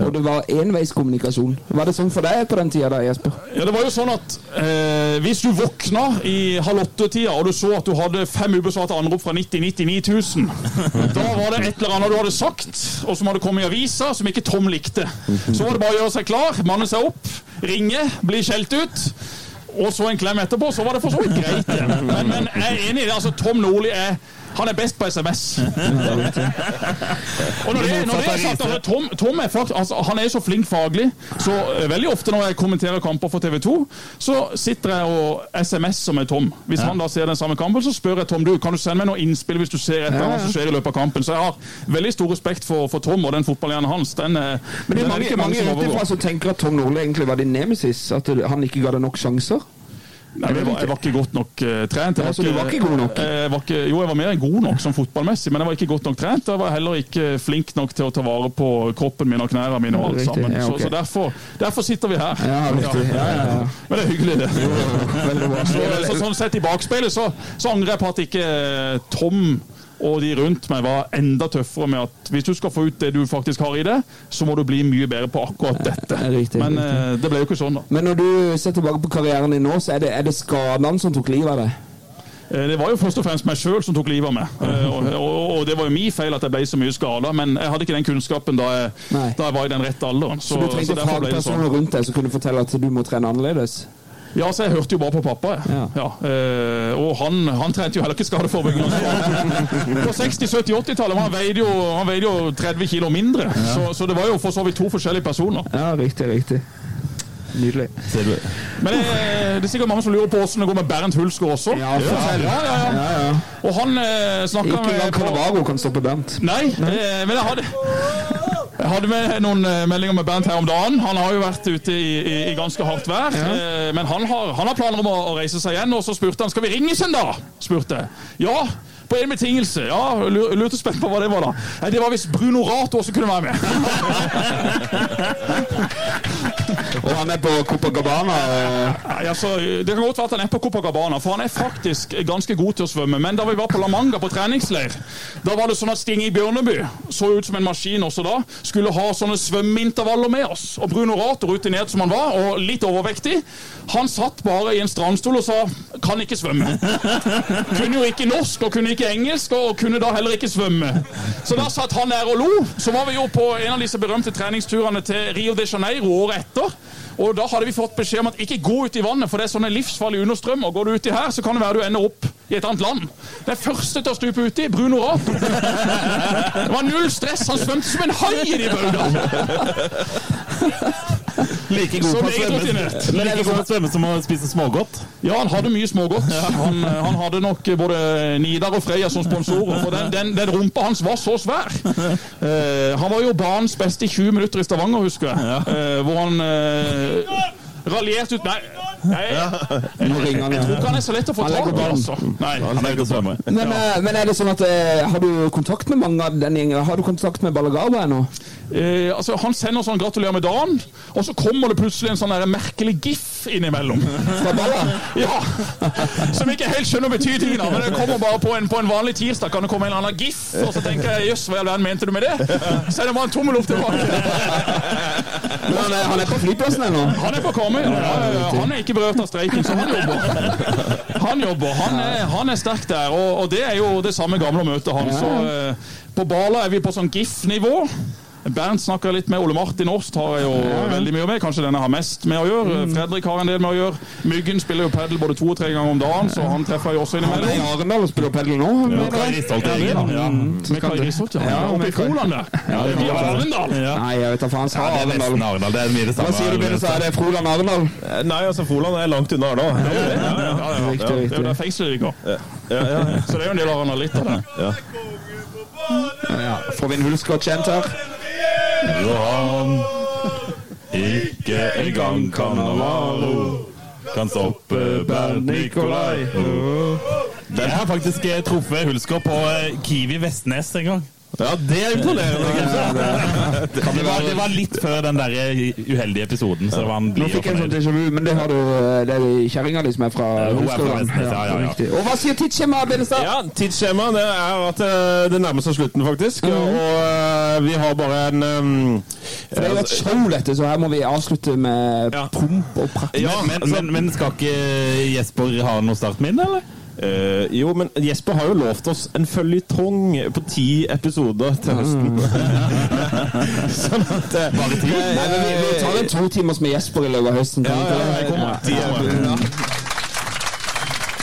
Og det var enveiskommunikasjon. Var det sånn for deg på den tida da, Jesper? Ja, det var jo sånn at eh, Hvis du våkna i halv åtte-tida og du så at du hadde fem ubesvarte anrop fra 90 99 000, da var det et eller annet du hadde sagt, og som hadde kommet i avisa, som ikke Tom likte. Så var det bare å gjøre seg klar, manne seg opp, ringe, bli skjelt ut. Og så en klem etterpå, så var det for så vidt greit. Men, men jeg er enig i det. altså Tom Nordli er han er best på SMS. Og når det, når det er sagt, altså, Tom, Tom er faktisk, altså, han er så flink faglig, så eh, veldig ofte når jeg kommenterer kamper for TV 2, så sitter jeg og SMS-er med Tom. Hvis han da ser den samme kampen, så spør jeg Tom du, kan du sende meg noe innspill hvis du ser et eller annet som skjer i løpet av kampen. Så jeg har veldig stor respekt for, for Tom og den fotballhjernen hans. Den, eh, Men det er mange, ikke mange utenfra som tenker at Tom Nordli egentlig var din nemesis. At han ikke ga deg nok sjanser. Nei, jeg, var, jeg var ikke godt nok uh, trent. Jeg Ja, så du var ikke god nok? Jeg var ikke, jo, jeg var mer enn god nok som fotballmessig, men jeg var ikke godt nok trent. Jeg var heller ikke flink nok til å ta vare på kroppen min og knærne mine og alt sammen. ja, okay. Så, så derfor, derfor sitter vi her. Ja, riktig. Ja. Men det er hyggelig, det. Veldig bra. Så, så, sånn sett i bakspeilet så, så angrer jeg på at ikke eh, Tom og de rundt meg var enda tøffere med at hvis du skal få ut det du faktisk har i det, så må du bli mye bedre på akkurat dette. Riktig, Men riktig. eh, det ble jo ikke sånn, da. Men når du ser tilbake på karrieren din nå, så er det, er det skadene som tok livet av deg? Eh, Det var jo først og fremst meg sjøl som tok livet av meg. Eh, Og, og, og det var jo min feil at jeg ble så mye skada, men jeg hadde ikke den kunnskapen da jeg, da jeg var i den rette alderen. Så, du trengte fagpersoner sånn. fagpersoner rundt deg som kunne fortelle at du må trene annerledes? Ja, så jeg hørte jo bare på pappa. Ja. Ja. eh, og han, han trente jo heller ikke skadeforebyggende. På 60-, 70-, 80-tallet han veide jo, han veide jo 30 kilo mindre. Så, så det var jo for så vidt to forskjellige personer. Ja, riktig, riktig. Nydelig. Men det, det er sikkert mange som lurer på åssen det går med Bernt Hulsker også. Ja, fortell. Ja, ja, ja. Ja, ja. Og han eh, snakka Ikke langt engang Cannavaro kan stoppe Bernt. Nei, eh, men jeg hadde hadde med noen eh, meldinger med Bernt her om dagen. Han har jo vært ute i, i, i ganske hardt vær. Ja. Men han har, han har planer om å, å reise seg igjen. Og så spurte han skal vi ringes en dag. spurte. Ja, på en betingelse. Ja, lu- Lurte spent på hva det var, da. Nei, Det var hvis Bruno Rato også kunne være med. Og han er på Copacabana. Nei, altså, Det kan godt være at han er på Copacabana, for han er faktisk ganske god til å svømme. Men da vi var på La Manga på treningsleir, da var det sånn at Stinge Bjørneby så ut som en maskin også da. Skulle ha sånne svømmeintervaller med oss. Og Bruno Rato, rutinert som han var, og litt overvektig, han satt bare i en strandstol og sa 'kan ikke svømme'. Kunne jo ikke norsk og kunne ikke engelsk, og kunne da heller ikke svømme. Så da satt han der og lo. Så var vi jo på en av disse berømte treningsturene til Rio de Janeiro året etter. Og da hadde vi fått beskjed om at ikke gå ut i vannet, for det er sånne livsfarlige understrømmer. Går du uti her, så kan det være du ender opp i et annet land. Den første til å stupe uti, Bruno Rapp. Det var null stress. Han svømte som en hai i de bauda. Like god på å svømme, like god på å svømme som å spise smågodt. Ja, han hadde mye smågodt. Han, han hadde nok både Nidar og Freya som sponsorer, for den, den, den rumpa hans var så svær. Uh, han var jo banens beste i 20 minutter i Stavanger, husker jeg. uh, hvor han uh, raljerte ut Nei, nei Nå ringer han, jeg tror ikke han er så lett å få tak i, altså. Nei, Han er ute. Men, eh, men er det sånn at eh, Har du kontakt med mange av den gjengen? Har du kontakt med Balagaba ennå? Eh, altså, han sender sånn 'gratulerer med dagen', og så kommer det plutselig en sånn der merkelig gif innimellom. Ja, Som ikke helt skjønner betydningen av, men det kommer bare på en, på en vanlig tirsdag. Kan det komme en eller annen gif, og så tenker jeg 'jøss, hva i all verden mente du med det?' Så er det bare en tommel opp tilbake. Men han er, han er på flyplassen ennå? Han er på Karmøy. Ja. Han er ikke berørt av streiken, så han jobber. Han jobber. Han er, han er sterk der, og, og det er jo det samme gamle møtet hans. Så eh, på Bala er vi på sånn GIF-nivå. Bernt snakker litt med Ole Martin Åst, har jeg jo veldig mye med. Kanskje denne har mest med å gjøre. Fredrik har en del med å gjøre. Myggen spiller jo padel både to og tre ganger om dagen, så han treffer jeg jo også Han er i innimellom. Arendal og spiller padel nå? Med Kari. Risholt Ja, det gjengen, da. ja. Med Kari Risholt, ja. Oppe i Froland der. Ja, det I Arendal. Nei, jeg vet da faen. Ja, det er Arendal. nesten Arendal. Det er mye det samme. Hva sier du? Så er det Froland Arendal? Eh, Nei, altså Froland er langt unna Arendal. Ja, ja, ja, ja, Riktig, Det er jo der fengselet ligger. ja, ja, ja. Så det er jo en del arenalitter det. Ja, får vi en Hulskott kjent her? Johan, ikke engang Cannavaro kan stoppe Bernt Nikolai. Den har faktisk eh, truffet Hulsker på eh, Kiwi Vestnes en gang. Ja, det er imponerende. Det var, det var litt før den der uheldige episoden. Så var han Nå fikk jeg en sånn déjà vu, men det har du eh, Det er kjerringa di som er fra Rogaland. Ja, ja, ja. Og hva sier tidsskjemaet, Benestad? Ja, tidsskjema det er at eh, det nærmer seg slutten, faktisk. Og eh, vi har bare en um, For det er jo et show, dette, så her må vi avslutte med Ja. pomp og prakk. Ja, Men, men, men skal ikke Jesper ha noe startminne, eller? Eh, jo, men Jesper har jo lovt oss en føljetong på ti episoder til høsten. sånn at eh, Nei, men vi, vi tar en to timers med Jesper i løpet av høsten. Ja, ja, jeg. kommer. ja, ja.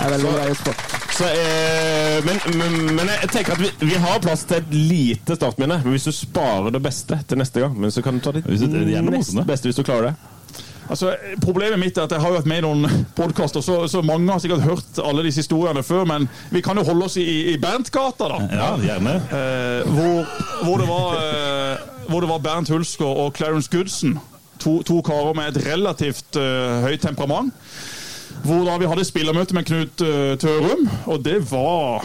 Er veldig Jesper. Så, eh, men, men, men jeg tenker at vi, vi har plass til et lite startminne. Men hvis du sparer det beste til neste gang, men så kan du ta det det nest beste hvis du klarer det. Altså, Problemet mitt er at jeg har vært med i noen podkaster, så, så mange har sikkert hørt alle disse historiene før. Men vi kan jo holde oss i, i Berntgata, da. Ja, gjerne. Eh, hvor, hvor, det var, eh, hvor det var Bernt Hulsker og Clarence Goodson. To, to karer med et relativt uh, høyt temperament. Hvor da vi hadde spillermøte med Knut uh, Tørum, og det var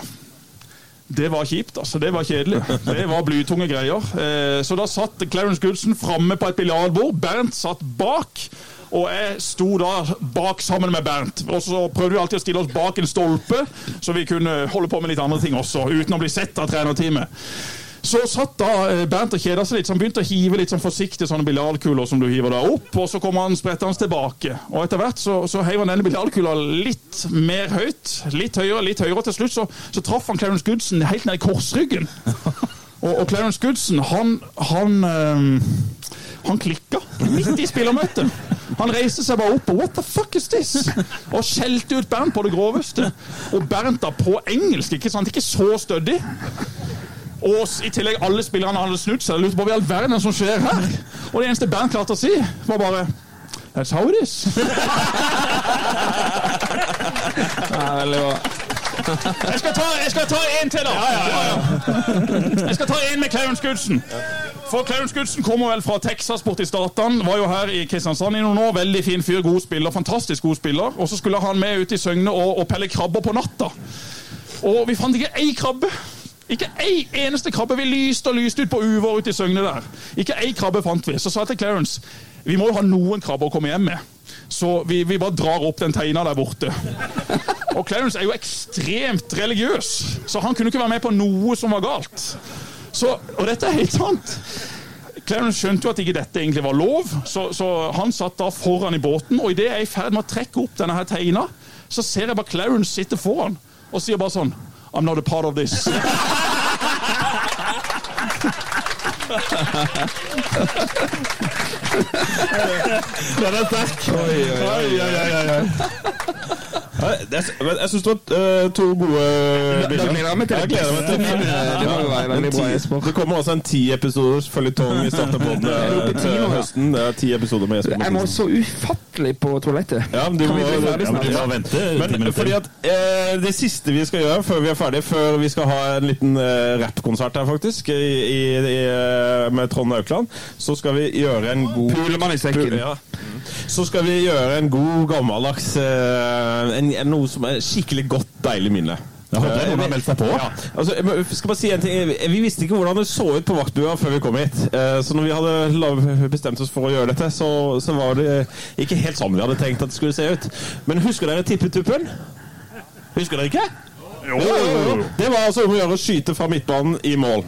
det var kjipt, altså. Det var kjedelig. Det var blytunge greier. Eh, så da satt Clarence Goodson framme på et biljardbord. Bernt satt bak. Og jeg sto da bak sammen med Bernt. Og så prøvde vi alltid å stille oss bak en stolpe, så vi kunne holde på med litt andre ting også, uten å bli sett av trenerteamet. Så satt da eh, Bernt og kjeda seg litt, så han begynte å hive litt sånn forsiktig sånne biljardkuler som du hiver da opp, og så kom han sprettende tilbake. Og etter hvert så, så heiv han denne biljardkula litt mer høyt, litt høyere, litt høyere, og til slutt så, så traff han Clarence Goodson helt ned i korsryggen. Og, og Clarence Goodson, han han, eh, han klikka midt i spillermøtet. Han reiste seg bare opp og 'what the fuck is this?' og skjelte ut Bernt på det groveste. Og Bernt da på engelsk, ikke sant, ikke så stødig. Og i tillegg alle spillerne hadde snudd seg lurte på hva i all verden er som skjer her. Og det eneste Bernt klarte å si, var bare That's how it is. Ja, veldig bra. Jeg skal ta, jeg skal ta en til, da. Jeg skal ta en med Clarence Goodson. For Clarence Gudsen kommer vel fra Texas borti statene. Var jo her i Kristiansand i noen år. Veldig fin fyr, god spiller. Fantastisk god spiller. Og så skulle han med ut i Søgne og, og pelle krabber på natta. Og vi fant ikke ei krabbe. Ikke ei eneste krabbe. Vi lyste og lyste ut på uvår ute i Søgne der. Ikke ei krabbe fant vi. Så sa jeg til Clarence vi må jo ha noen krabber å komme hjem med. Så vi, vi bare drar opp den teina der borte. Og Clarence er jo ekstremt religiøs, så han kunne ikke være med på noe som var galt. Så, og dette er helt sant. Clarence skjønte jo at ikke dette egentlig var lov, så, så han satt da foran i båten. Og idet jeg er i ferd med å trekke opp denne her teina, så ser jeg bare Clarence sitte foran og sier bare sånn I'm not a part of this. Den er sterk. Oi, oi, oi, oi, oi, men Jeg syns du har eh, to gode bilder. gleder jeg gleder meg til det. Det bra. Det kommer også en ti episoders føljetong i starten ti til høsten. Det er ti episoder med Jesper Jeg må så ufattelig på toalettet. Ja, men du må, vente men fordi at eh, Det siste vi skal gjøre før vi er ferdig, før vi skal ha en liten eh, rappkonsert her, faktisk, eh, med Trond Aukland, så skal vi gjøre en god Pulemann i sekken. Så skal vi gjøre en god, gammeldags eh, en, en, Noe som er skikkelig godt, deilig minne. Jeg håper noen har meldt seg på. Ja, altså, jeg skal bare si en ting. Vi visste ikke hvordan det så ut på vaktbua før vi kom hit. Eh, Så når vi hadde bestemt oss for å gjøre dette, så, så var det ikke helt sånn vi hadde tenkt at det skulle se ut. Men husker dere Tippetuppen? Husker dere ikke? Jo. Det var altså om å gjøre å skyte fra midtbanen i mål.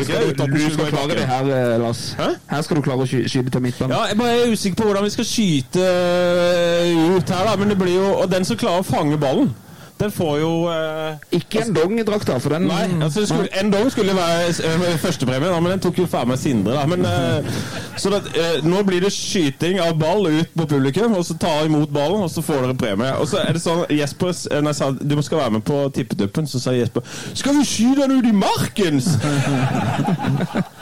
At den Du skal klare det her, eh, Lars. Hæ? Her skal du klare å sky- skyte til midtbanen. Ja, jeg bare er usikker på hvordan vi skal skyte øh, ut her, da. Men det blir jo Og den som klarer å fange ballen, den får jo eh, Ikke en dong-drakt, da, for den Nei, altså skulle, en dong skulle være øh, førstepremie, da, men den tok jo faen meg Sindre. da men, eh, Så det, eh, nå blir det skyting av ball ut på publikum, og så tar imot ballen, og så får dere premie. Og så er det sånn Jesper øh, når jeg sa du skal være med på tippeduppen, så sa Jesper Skal vi skyte den ut i markens?'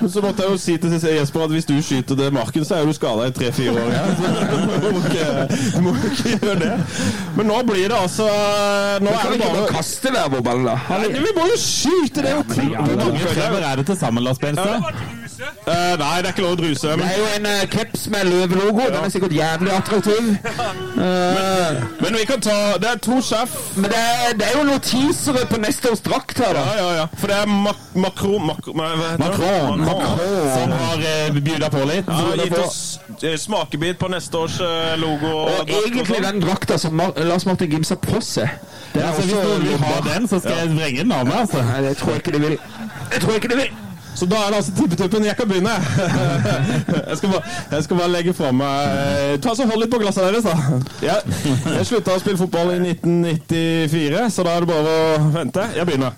Men så måtte jeg jo si til Jesper at hvis du skyter det i marken, så er du skada i tre-fire år. Ja. Så du må ikke, du må ikke gjøre det. Men nå blir det altså Nå er det bare å kaste ball, da. Nei, Vi må jo skyte det! klippe Hvor mange prøver er det til sammen, Lars Benstad? Du Eh, nei, det er ikke lov å druse. Det er jo en uh, caps med løvelogo. Den er sikkert jævlig attraktiv. Uh, men vi kan ta Det er to sjef. men det er, det er jo noen teasere på neste års drakt her, da. Ja, ja, ja. For det er Mac Macron Macron. Som har uh, bjuda på litt. Ja, gitt oss smakebit på neste års logo. Og og egentlig sånn. den drakta som Lars Martin Gimsa har på seg. Den Altså, hvis noen vil ha den, så skal jeg vrenge den av meg. altså. Nei, det tror jeg ikke de vil. Jeg tror ikke de vil. Så da er det altså tippetuppen. Jeg kan begynne. Jeg skal bare, jeg skal bare legge fra meg eh, Ta så Hold litt på glasset deres, da. Jeg, jeg slutta å spille fotball i 1994, så da er det bare å vente. Jeg begynner.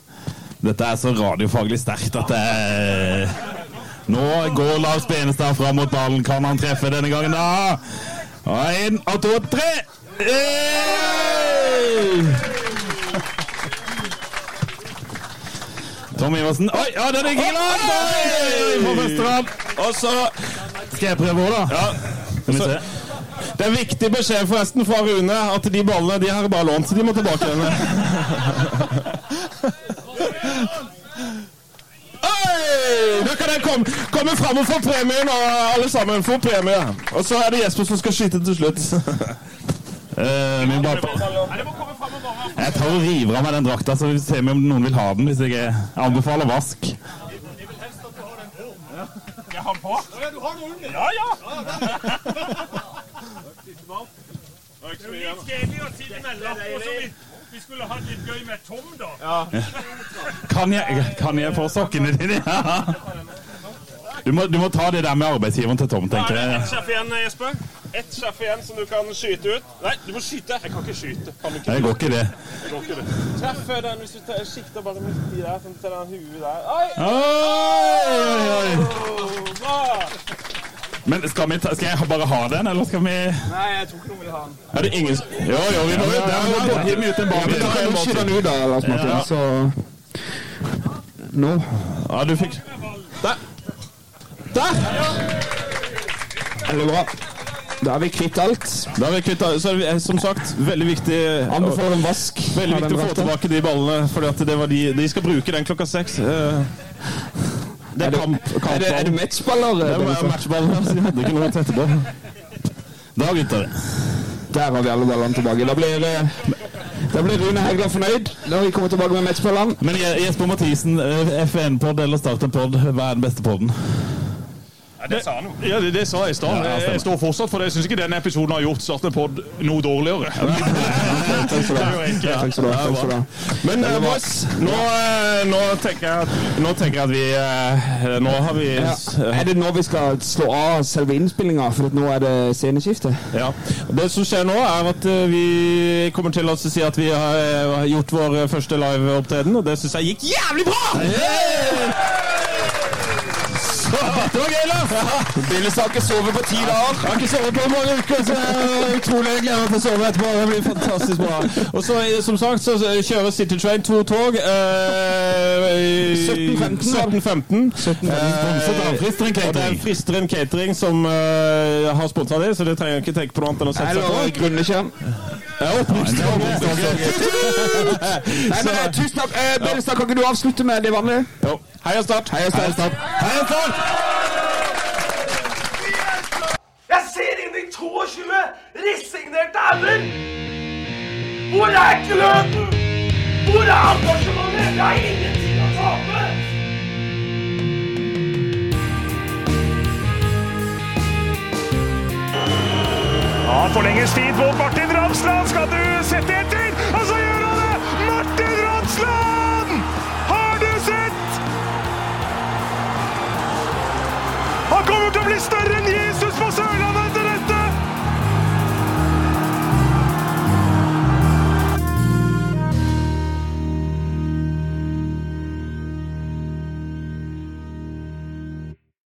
Dette er så radiofaglig sterkt at det Nå går Lars Benestad fram mot ballen. Kan han treffe denne gangen, da? Én og to tre! Hey! Tom Iversen. Oi, ja, den er rad. Og så Skal jeg prøve òg, da? ja, så. Det er viktig beskjed forresten fra Rune at de ballene de har bare lånt, så de må tilbake igjen. Da kan dere komme, komme fram og få premien, og alle sammen Få premie. Og så er det Jesper som skal skyte til slutt. Eh, vi bare... Jeg tar og river av meg den drakta, så vi ser om noen vil ha den. Hvis jeg anbefaler vask. Jeg har på. Ja, ja. Det er jo litt kjedelig å sitte med lapp, og så vi, vi skulle hatt litt gøy med Tom, da. Kan jeg, kan jeg få sokkene dine? Du må, du må ta det der med arbeidsgiveren til Tom, tenker er jeg. ett sjef igjen, Jesper. Ett sjef igjen som du kan skyte ut. Nei, du må skyte. Jeg kan ikke skyte. Kan ikke? Det går ikke, det. Det går ikke det. Treff den hvis du sikter bare midt i der, sånn til den huet der. Oi! Oi, oi, oi. Bra! Men skal, vi ta, skal jeg bare ha den, eller skal vi Nei, jeg tror ikke noen vil ha den. Er det ingen Jo, jo, vi må ut. ja, ja. Gi meg ut en Vi kan skyter den ut da, Lars Martin, Ja. så Nå. Ja, du fikk! Der! Veldig bra. Da er vi kvitt alt. Da er vi kvitt alt. Så er det, som sagt, veldig viktig Anbefaler en vask. Veldig viktig å få tilbake de ballene, for de, de skal bruke den klokka seks. Eh, Det Er er det, kamp, er det, er det matchballer? Det var matchballer, så de hadde ikke noe å tette på. Da, gutter. Der har vi alle ballene tilbake. Da blir, det da blir Rune Hegland fornøyd når vi kommer tilbake med matchballene. Men Jesper Mathisen, eh, FN-pod eller Start en pod, hva er den beste podden? Ja, det sa han jo. Ja, det, det sa jeg i stad. Ja, jeg, står fortsatt for det. Jeg syns ikke denne episoden har gjort Start en pod noe dårligere. Takk skal du ha. Men boys, nå, eh, nå, tenker jeg at, nå tenker jeg at vi eh, Nå har vi Ja. Er det nå vi skal slå av selve innspillinga, for at nå er det sceneskifte? Ja. Det som skjer nå, er at eh, vi kommer til å si at vi har gjort vår første liveopptreden, og det syns jeg gikk jævlig bra! Det var gøy, Lars! Billis har ikke sovet på ti dager. Har ikke sovet på mange uker, så jeg utrolig gleder meg til å sove etterpå. Det blir fantastisk bra. Og så, eh, som sagt, så kjører City Train to tog. Eh, i- 17.15, 17.15. Sponset av Fristeren Og det er. Fristeren Catering som eh, har sponsa det, så det trenger jeg ikke tenke på noe annet enn å sette seg på. Eh, tusen takk. Eh, kan ikke du avslutte med det vanlige? Jo. Heia Start! Heia Start. Heia Start! 22 resignerte hauger! Hvor er gløden? Hvor er engasjementet? Det er ingen tid å tape! Ja, forlenges tid på Martin Ramsland. Skal du sette etter? Og så gjør han det! Martin Ramsland! Har du sett? Han kommer til å bli større!